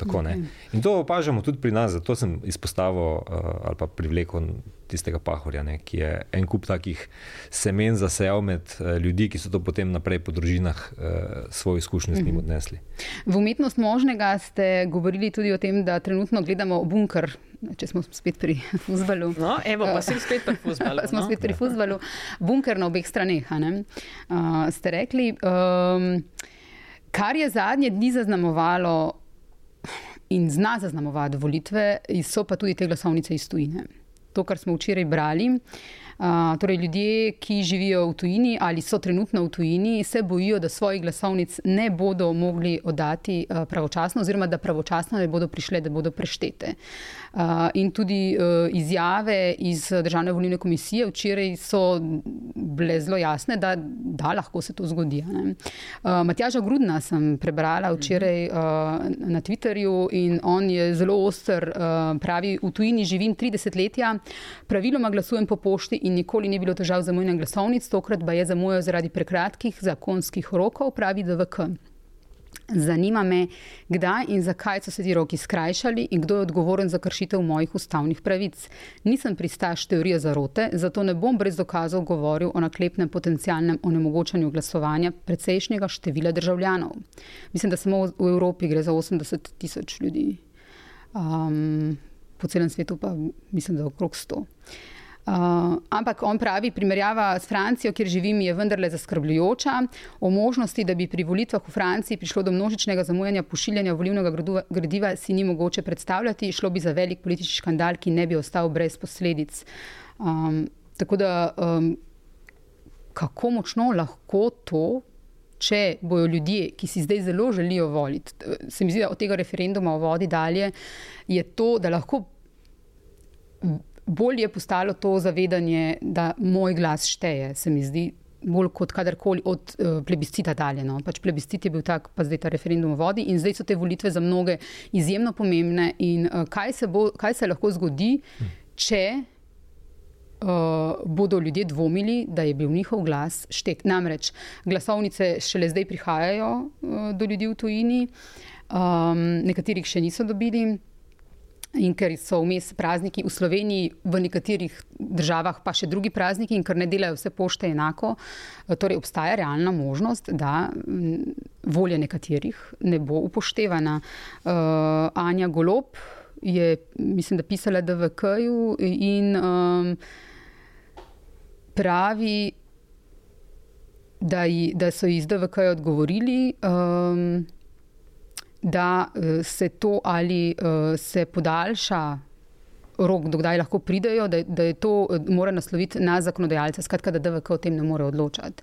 Tako, ne. In to opažamo tudi pri nas, zato sem izpostavil uh, ali pa privlekel tistega pahorja, ne, ki je en kup takih semen zasejal med uh, ljudi, ki so to potem naprej po družinah uh, svojo izkušnjo z njim odnesli. v umetnost možnega ste govorili tudi o tem, da trenutno gledamo bunker, če smo spet pri fuzbalu. No, evo, pa si spet pri fuzbalu. Pa smo no. spet pri fuzbalu, bunker na obeh straneh. Uh, ste rekli, um, kar je zadnje dni zaznamovalo in zna zaznamovati volitve, so pa tudi te glasovnice iz tujine. To, kar smo včeraj brali. Uh, torej, ljudje, ki živijo v tujini ali so trenutno v tujini, se bojijo, da svojih glasovnic ne bodo mogli oddati uh, pravočasno, oziroma da pravočasno ne bodo prišle, da bodo preštete. In tudi uh, izjave iz Državne volilne komisije včeraj so bile zelo jasne, da, da lahko se to zgodi. ne. Uh, Matjaža Grudna sem prebrala včeraj uh, na Twitterju in on je zelo oster, pravi, v tujini živim 30 letja, praviloma glasujem po pošti in nikoli ni bilo težav za mojne glasovnic, tokrat pa je zamujal zaradi prekratkih zakonskih rokov, pravi DVK. Zanima me, kdaj in zakaj so se ti roki skrajšali in kdo je odgovoren za kršitev mojih ustavnih pravic. Nisem pristaš teorije zarote, zato ne bom brez dokazov govoril o naklepnem potencialnem onemogočanju glasovanja precejšnjega števila državljanov. Mislim, da samo v Evropi gre za 80 tisoč ljudi, um, po celem svetu pa mislim, da okrog 100. Uh, ampak on pravi, primerjava s Francijo, kjer živim, je vendarle zaskrbljujoča. O možnosti, da bi pri volitvah v Franciji prišlo do množičnega zamujanja pošiljanja volivnega gradiva, si ni mogoče predstavljati. Šlo bi za velik politični škandal, ki ne bi ostal brez posledic. Um, tako da um, kako močno lahko to, če bojo ljudje, ki si zdaj zelo želijo voliti, se mi zdi, da od tega referenduma o vodi dalje, je to, da lahko bolj je postalo to zavedanje, da moj glas šteje, se mi zdi. Bolj kot kadarkoli od uh, plebiscita dalje. No. Pač plebiscit je bil tak, pa zdaj ta referendum o vodi, in zdaj so te volitve za mnoge izjemno pomembne. In uh, kaj, se bo, kaj se lahko zgodi, če uh, bodo ljudje dvomili, da je bil njihov glas štet. Namreč glasovnice šele zdaj prihajajo uh, do ljudi v tujini, um, nekaterih še niso dobili. In ker so vmes prazniki v Sloveniji, v nekaterih državah pa še drugi prazniki, in ker ne delajo vse pošte enako, torej obstaja realna možnost, da volja nekaterih ne bo upoštevana. Uh, Anja Golop je, mislim, da pisala DVK-ju in um, pravi, da, ji, da so ji z DVK odgovorili. Um, da uh, se to ali uh, se podaljša rok, dokdaj lahko pridejo, da, da je to mora nasloviti na zakonodajalce, skratka, da DVK o tem ne more odločati.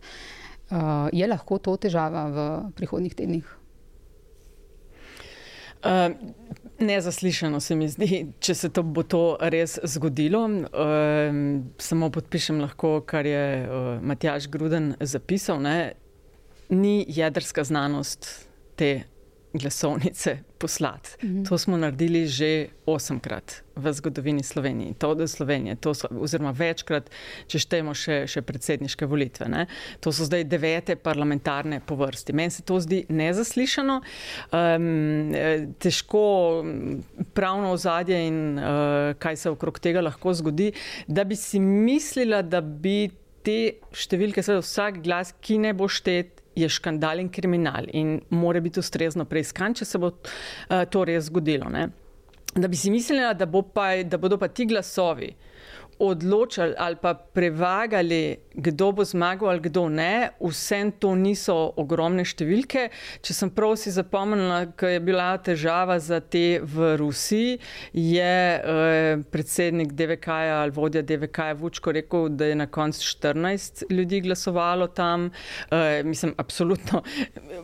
Uh, je lahko to težava v prihodnih tednih? Uh, nezaslišano se mi zdi, če se to bo to res zgodilo. Uh, samo podpišem lahko, kar je uh, Matjaš Gruden zapisal. Ne? Ni jedrska znanost te glasovnice poslati. Mm -hmm. To smo naredili že osemkrat v zgodovini Slovenije, to do Slovenije, to so, oziroma večkrat, če štejemo še, še predsedniške volitve. Ne. To so zdaj devete parlamentarne po vrsti. Meni se to zdi nezaslišano, um, težko pravno ozadje in uh, kaj se okrog tega lahko zgodi, da bi si mislila, da bi te številke, seveda vsak glas, ki ne bo štet, je škandal in kriminal in mora biti ustrezno preiskan, če se bo uh, to res zgodilo. Ne? Da bi si mislila, da, bo pa, da bodo pa ti glasovi odločali ali pa prevagali, kdo bo zmagal ali kdo ne, vsem to niso ogromne številke. Če sem prav si zapomnila, ko je bila težava za te v Rusiji, je eh, predsednik DVK ali vodja DVK Vučko rekel, da je na koncu 14 ljudi glasovalo tam. Eh, mislim, absolutno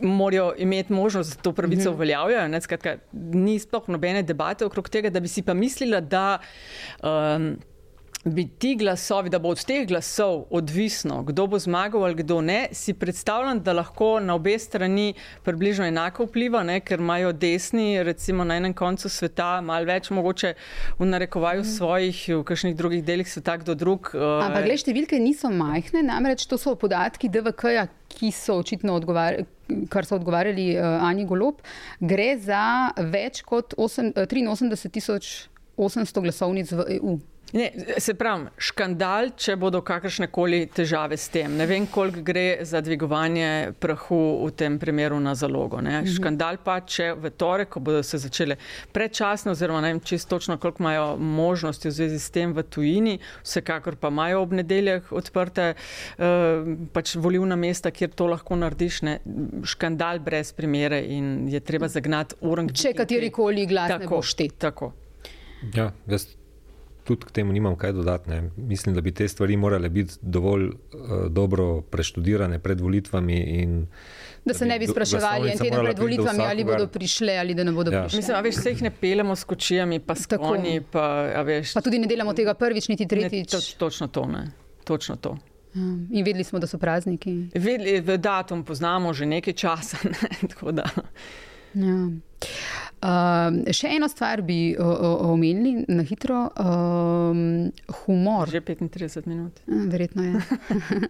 morajo imeti možnost, da to pravico mhm. uveljavljajo. Skratka, ni sploh nobene debate okrog tega, da bi si pa mislila, da. Um, bi ti glasovi, da bo od teh glasov odvisno, kdo bo zmagal ali kdo ne, si predstavljam, da lahko na obe strani približno enako vpliva, ne? ker imajo desni, recimo na enem koncu sveta, malo več mogoče v narekovaju mm. svojih, v kakšnih drugih delih sveta, kdo drug. Uh, Ampak, gledaj, številke niso majhne, namreč to so podatki DVK-ja, ki so očitno odgovarjali. Kar so odgovarjali uh, Ani Golop, gre za več kot 8, 83 tisoč 800 glasovnic v EU. Ne, se pravi, škandal, če bodo kakršne koli težave s tem. Ne vem, koliko gre za dvigovanje prahu v tem primeru na zalogo. Ne. Mhm. Škandal pa, če v torek, ko bodo se začele predčasno, oziroma ne vem čisto točno, koliko imajo možnosti v zvezi s tem v tujini, vsekakor pa imajo ob nedeljah odprte uh, pač volivna mesta, kjer to lahko narediš. Ne. Škandal brez primere in je treba zagnati urang. Če katerikoli glas tako, ne bo štet. Tako. Ja, jaz tudi k temu nimam kaj dodati. Ne. Mislim, da bi te stvari morale biti dovolj uh, dobro preštudirane pred volitvami. In, da se ne bi spraševali en teden pred volitvami, ali bodo prišle ali da ne bodo ja. prišle. Mislim, da se jih ne pelemo s kočijami, pa s konji. Pa, pa tudi ne delamo tega prvič, niti tretjič. Ne, toč, točno to. Ne. Točno to. Ja. In vedeli smo, da so prazniki. Vedeli, datum poznamo že nekaj časa. Ne, ja. Uh, še eno stvar bi omenili na hitro. Uh, humor. Že 35 minut. Verjetno je.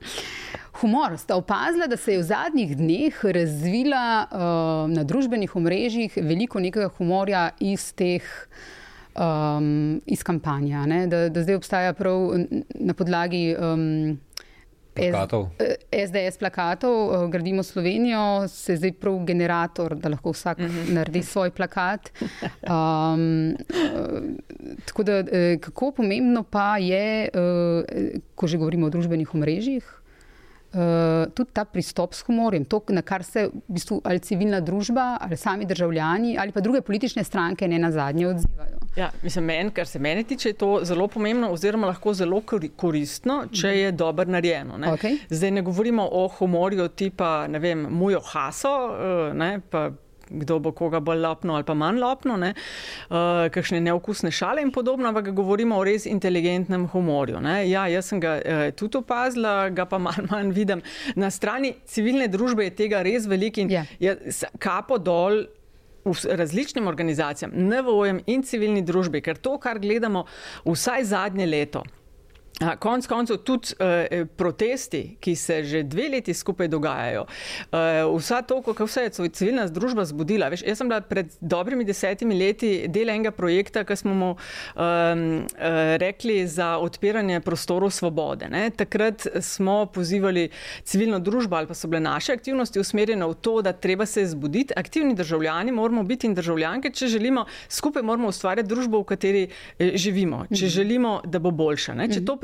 humor. Sta opazila, da se je v zadnjih dneh razvila uh, na družbenih omrežjih veliko nekega humorja iz teh. Um, iz kampanja, da, da zdaj obstaja prav na podlagi um, plakatov. SDS eh, plakatov, eh, gradimo Slovenijo, se je zdaj prav generator, da lahko vsak mm -hmm. naredi svoj plakat. Um, tako da, kako pomembno pa je, ko že govorimo o družbenih omrežjih. Uh, tudi ta pristop s humorjem, to, na kar se v bistvu ali civilna družba, ali sami državljani, ali pa druge politične stranke ne na zadnje odzivajo. Ja, mislim, men, kar se mene tiče, je to zelo pomembno, oziroma lahko zelo koristno, če je dobro narejeno. Ne? Okay. Zdaj ne govorimo o humorju tipa, ne vem, Mujo Haso, eh, ne, pa kdo bo koga bolj lopno ali pa manj lopno, ne? uh, kakšne neokusne šale in podobno, ampak govorimo o res inteligentnem humorju. Ne? Ja, jaz sem ga uh, tudi opazila, ga pa manj, manj vidim. Na strani civilne družbe je tega res veliko in yeah. Ja. je kapo dol. Različnim organizacijam, NVO-jem in civilni družbi, ker to, kar gledamo vsaj zadnje leto, Konec koncev tudi uh, protesti, ki se že dve leti skupaj dogajajo, uh, vsa to, kako se je civilna družba zbudila. Veš, jaz sem bila pred dobrimi desetimi leti del enega projekta, ki smo mu um, uh, rekli za odpiranje prostorov svobode. Ne? Takrat smo pozivali civilno družbo ali pa so bile naše aktivnosti usmerjene v to, da treba se zbuditi. Aktivni državljani moramo biti in državljanke, če želimo skupaj moramo ustvarjati družbo, v kateri živimo, če mhm. želimo, da bo boljša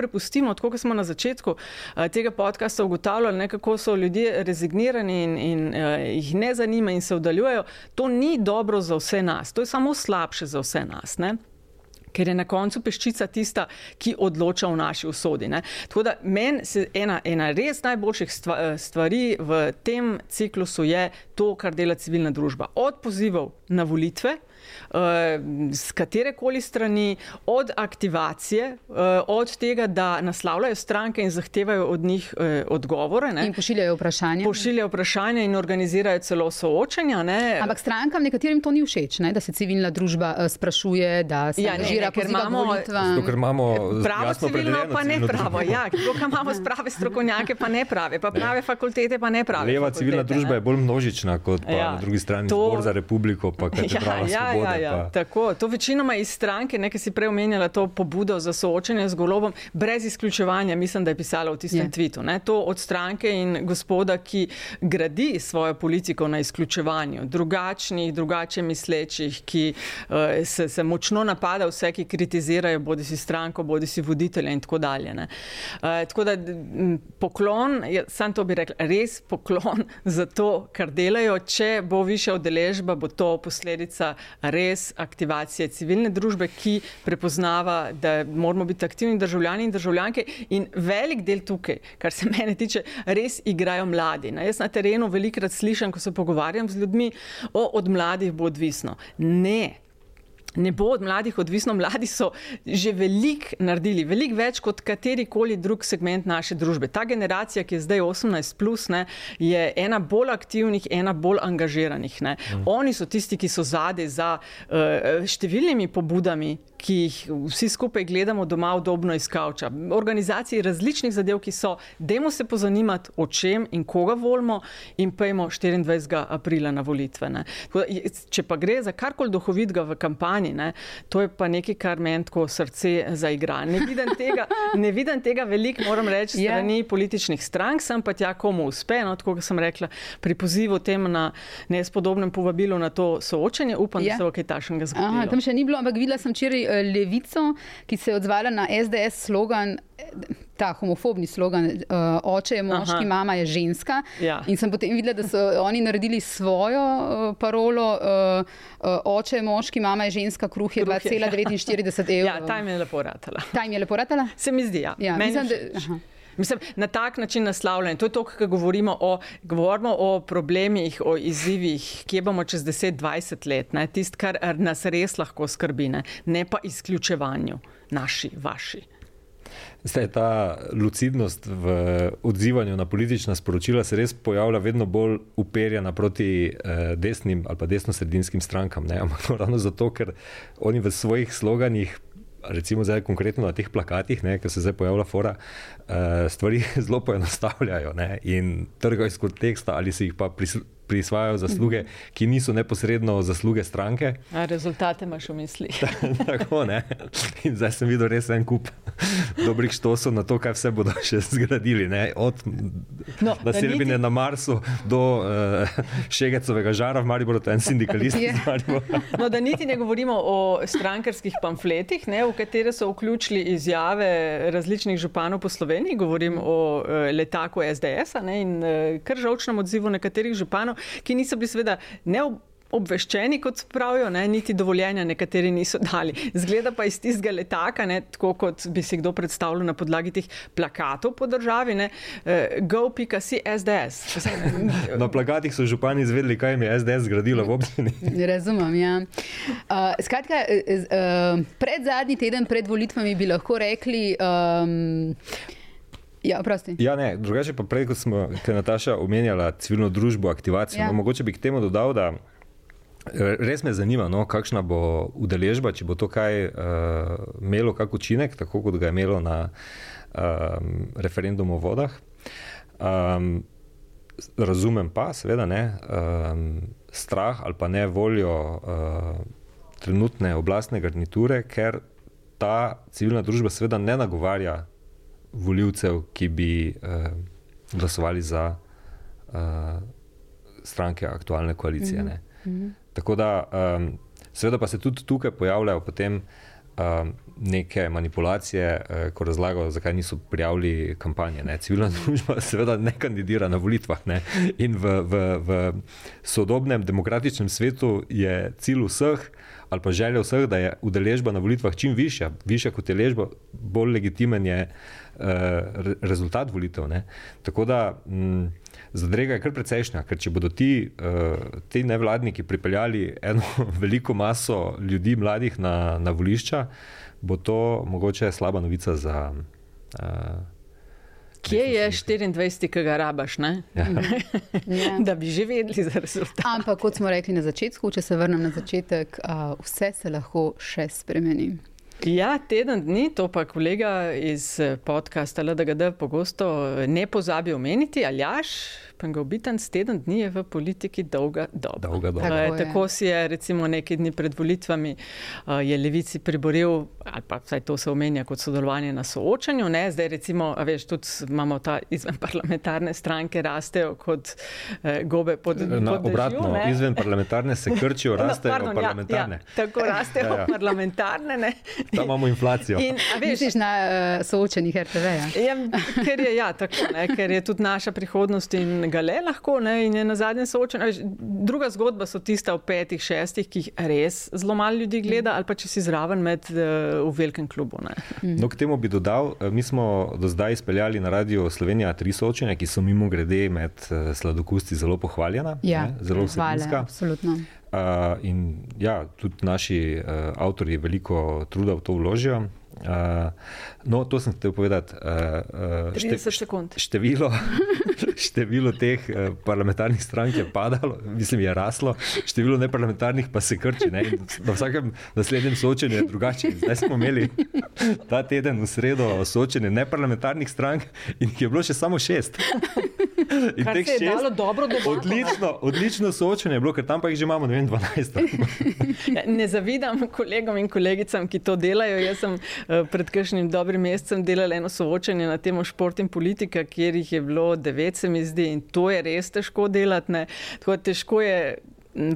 prepustimo, tako kot smo na začetku uh, tega podcasta ugotavljali, ne, kako so ljudje rezignirani in, in uh, jih ne zanima in se oddaljujejo, to ni dobro za vse nas, to je samo slabše za vse nas. Ne. Ker je na koncu peščica tista, ki odloča v naši usodi. Ne? Tako da meni ena, ena res najboljših eh, stvari v tem ciklusu je to, kar dela civilna družba. Od pozivov na volitve, z eh, katere koli strani, od aktivacije, eh, od tega, da naslavljajo stranke in zahtevajo od njih eh, odgovore. Ne? In pošiljajo vprašanja. Pošiljajo vprašanja in organizirajo celo soočanja. Ne? Ampak strankam nekaterim to ni všeč, ne? da se civilna družba sprašuje, da se ja, angažira, ker imamo volitvam. Ker imamo pravo civilno, pa ne pravo. Ja, tukaj imamo sprave strokovnjake, pa ne prave, pa prave fakultete, pa ne prave. Leva civilna družba je bolj množična kot pa ja, na drugi strani to... zbor za republiko, pa kaj ja, prava ja, svobode. Ja, ja, tako. To večinoma iz stranke, nekaj si prej omenjala, to pobudo za soočanje z golobom, brez izključevanja, mislim, da je pisala v tistem yeah. tvitu. Ne? To od stranke in gospoda, ki gradi svojo politiko na izključevanju, drugačnih, drugače mislečih, ki uh, se, se močno napada vse, ki kritizirajo bodi si stranko, bodi si voditelja in tako dalje. Uh, tako da poklon, ja, sam to bi rekla, res poklon za to, kar delajo. Če bo više odeležba, bo to posledica res aktivacije civilne družbe, ki prepoznava, da moramo biti aktivni državljani in državljanke. In velik del tukaj, kar se mene tiče, res igrajo mladi. Na, jaz na terenu velikrat slišim, ko se pogovarjam z ljudmi, o od mladih bo odvisno. Ne. Ne bo od mladih odvisno, mladi so že veliko naredili, veliko več kot katerikoli drug segment naše družbe. Ta generacija, ki je zdaj 18, plus, ne, je ena bolj aktivnih, ena bolj angažiranih. Mm. Oni so tisti, ki so zadej za uh, številnimi pobudami, ki jih vsi skupaj gledamo doma, udobno iz kavča. Organizacije različnih zadev, ki so, dajmo se pozanimati, o čem in koga volimo, in pojmo 24. aprila na volitve. Da, če pa gre za karkoli duhovitega v kampanji, ne, to je pa nekaj, kar meni tako srce zaigra. Ne vidim tega, ne vidim tega veliko, moram reči, ja. strani yeah. političnih strank, sem pa tja, komu uspe. No, tako kot sem rekla, pri pozivu tem na nespodobnem povabilu na to soočenje, upam, yeah. da ja. se bo kaj takšnega zgodilo. Tam še ni bilo, ampak videla sem včeraj levico, ki se je odzvala na SDS slogan. Ta homofobni slogan, uh, oče je moški, Aha. mama je ženska. Ja. In sem potem videla, da so oni naredili svojo uh, parolo, uh, uh, oče je moški, mama je ženska, kruh je 2,49 evrov. Ja, ta jim je lepo ratala. Ta jim je lepo ratala? Se mi zdi, ja. ja mislim, da, Mislim, na tak način naslavljanje. To je to, kar govorimo o, govorimo o problemih, o izzivih, kje bomo čez 10-20 let. Tisto, kar nas res lahko skrbi, ne, ne pa izključevanju naši, vaši. Zdaj, ta lucidnost v odzivanju na politična sporočila se res pojavlja vedno bolj uperjena proti eh, desnim ali pa desno-sredinskim strankam. Ampak ravno zato, ker oni v svojih sloganih recimo zdaj konkretno na teh plakatih, ki se zdaj pojavlja, fora, stvari zelo poenostavljajo ne, in trgajo iz konteksta ali si jih pa prislužijo prisvajajo zasluge, ki niso neposredno zasluge stranke. A rezultate imaš v mislih. Tako ne. In zdaj sem videl res en kup dobrih štosov na to, kaj vse bodo še zgradili. Ne? Od no, Srbine niti... na Marsu do uh, Šegecovega žara v Mariboru, to je en sindikalist. no, da niti ne govorimo o strankarskih pamfletih, ne, v katere so vključili izjave različnih županov po Sloveniji, govorim o uh, letaku SDS-a in uh, kar žalčnem odzivu nekaterih županov ki niso bili seveda ne obveščeni, kot pravijo, ne, niti dovoljenja nekateri niso dali. Zgleda pa iz tistega letaka, ne, tako kot bi si kdo predstavljal na podlagi teh plakatov po državi, ne, uh, go.si SDS. Na plakatih so župani izvedeli, kaj jim je SDS zgradilo v občini. Razumem, ja. Uh, skratka, uh, pred zadnji teden, pred volitvami bi lahko rekli. Um, Ja, ja, ne, drugače pa prej, kot smo, ker Nataša omenjala civilno družbo, aktivacijo, ja. no, mogoče bi k temu dodal, da Res me zanima, no, kakšna bo udeležba, če bo to kaj uh, imelo kak učinek, tako kot ga je imelo na um, referendumu o vodah. Um, razumem pa, seveda, ne, um, strah ali pa ne voljo uh, trenutne oblastne garniture, ker ta civilna družba seveda ne nagovarja voljivcev, ki bi uh, glasovali za uh, stranke aktualne koalicije. Mm -hmm. Tako da, um, seveda, pa se tudi tukaj pojavljajo potem um, neke manipulacije, uh, ko razlagajo, zakaj niso prijavili kampanje. Ne. Civilna družba seveda ne kandidira na volitvah. Ne. In v, v, v sodobnem demokratičnem svetu je cilj vseh. Ali pa želja vseh, da je udeležba na volitvah čim višja, višja kot je ležba, bolj legitimen je uh, rezultat volitev. Ne? Tako da. Mm, zadrega je kar precejšnja, ker če bodo ti, uh, ti nevladniki pripeljali eno veliko maso ljudi, mladih na, na volišča, bo to mogoče slaba novica za. Uh, Kje je 24, ki ga rabaš, ja. ja. da bi že vedeli za rezultat? Ampak, kot smo rekli na začetku, če se vrnem na začetek, uh, vse se lahko še spremeni. Ja, teden dni, to pa kolega iz podcasta LDGD pogosto ne pozabi omeniti, ali jaš. Pengobitanc teden dni je v politiki dolga doba. Dolga doba. Tako, tako si je recimo nekaj dni pred volitvami je Levici priboril, ali pa vsaj to se omenja kot sodelovanje na soočanju. Ne? Zdaj recimo, veš, tudi imamo ta izven parlamentarne stranke rastejo kot eh, gobe pod. Na, obratno, dežju, izven parlamentarne se krčijo, no, rastejo no, pardon, parlamentarne. Ja, ja, tako rastejo ja, ja. parlamentarne. Ne? Tam imamo inflacijo. In, veš, Misliš na uh, soočenih RTV? Ja? Ja, ker, je, ja, tako, ne, ker je tudi naša prihodnost in ga le lahko, ne, in je na zadnje soočen. Druga zgodba so tista v petih, šestih, ki jih res zelo malo ljudi gleda, ali pa če si zraven med uh, v velikem klubu. Mm. No, k temu bi dodal, eh, mi smo do zdaj izpeljali na radio Slovenija tri soočenja, ki so mimo grede med uh, sladokusti zelo pohvaljena. Ja, ne, zelo vsebinska. Absolutno. Uh, in ja, tudi naši uh, avtori veliko truda v to vložijo. Uh, no, to sem hotel povedati. Uh, uh, šte, število, število teh uh, parlamentarnih strank je padalo, mislim, je raslo, število neparlamentarnih pa se krči. Ne? Na vsakem naslednjem soočenju je drugače. Zdaj smo imeli ta teden v sredo soočenje neparlamentarnih strank in jih je bilo še samo šest. In teh šest je bilo dobro, je bilo odlično, odlično soočenje, bilo, ker tam pa jih že imamo, ne vem, 12. Ja, ne zavidam kolegom in kolegicam, ki to delajo. Jaz sem Eh, pred kakšnim dobrim mesecem delali eno soočanje na temo šport in politika, kjer jih je bilo devet, se mi zdi, in to je res težko delati. Ne. Tako težko je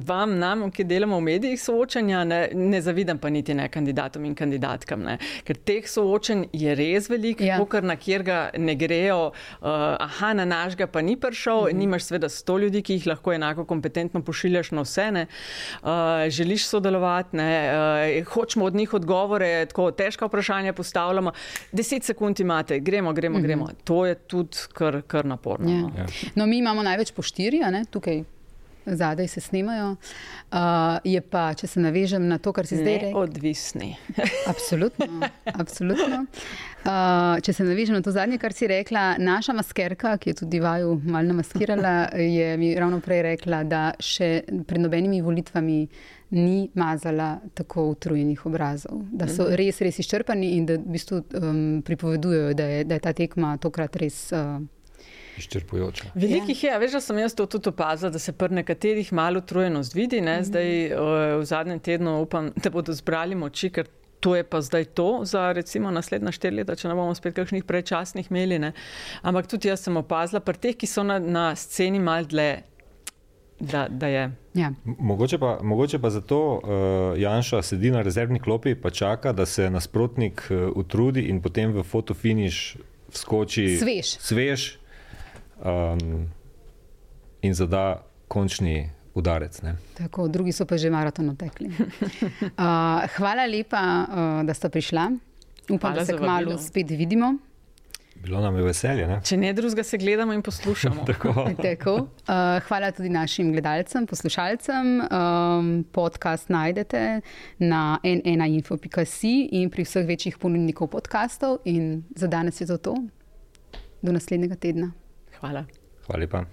vam, nam, ki delamo v medijih, soočanja, ne, ne zavidam pa niti ne kandidatom in kandidatkam. Ne. Ker teh soočanj je res veliko, ja. kar na kjer ga ne grejo, uh, aha, na naš ga pa ni prišel, mhm. nimaš seveda sto ljudi, ki jih lahko enako kompetentno pošiljaš na vse. Uh, želiš sodelovati, ne, uh, hočemo od njih odgovore, tako težka vprašanja postavljamo. Deset sekund imate, gremo, gremo, mhm. gremo. To je tudi kar, kar naporno. Ja. No. Ja. no, mi imamo največ po štiri, tukaj zadaj se snimajo. Uh, je pa, če se navežem na to, kar si zdaj rekel, odvisni. absolutno. absolutno. Uh, če se navežem na to zadnje, kar si rekla, naša maskerka, ki je tudi vaju malo namaskirala, je mi ravno prej rekla, da še pred nobenimi volitvami. Ni mazala tako utrujenih obrazov, da so mhm. res, res izčrpani in da v bistvu um, pripovedujejo, da je, da je ta tekma tokrat res uh, izčrpujoča. Velikih ja. je, veš, da sem jaz to tudi opazila, da se pri nekaterih malo utrujenost vidi. Mm -hmm. Zdaj, v zadnjem tednu upam, da bodo zbrali moči, ker to je pa zdaj to za recimo naslednja štiri leta, če ne bomo spet kakšnih prečasnih imeli. Ne. Ampak tudi jaz sem opazila, pri teh, ki so na, na sceni mal dlje. Da, da ja. mogoče, pa, mogoče pa zato uh, Janša sedi na rezervni klopi in čaka, da se nasprotnik uh, utrudi in potem v fotofiniš skoči svež. svež um, in zada končni udarec. Ne. Tako, drugi so pa že maraton otekli. Uh, hvala lepa, uh, da ste prišla. Upam, Hvala da se kmalo spet vidimo. Bilo nam je veselje. Ne? Če ne drugega, se gledamo in poslušamo. Tako. Tako. Uh, hvala tudi našim gledalcem, poslušalcem. Um, podcast najdete na n1info.si in pri vseh večjih ponudnikov podkastov. In za danes je to to. Do naslednjega tedna. Hvala. Hvala lepa.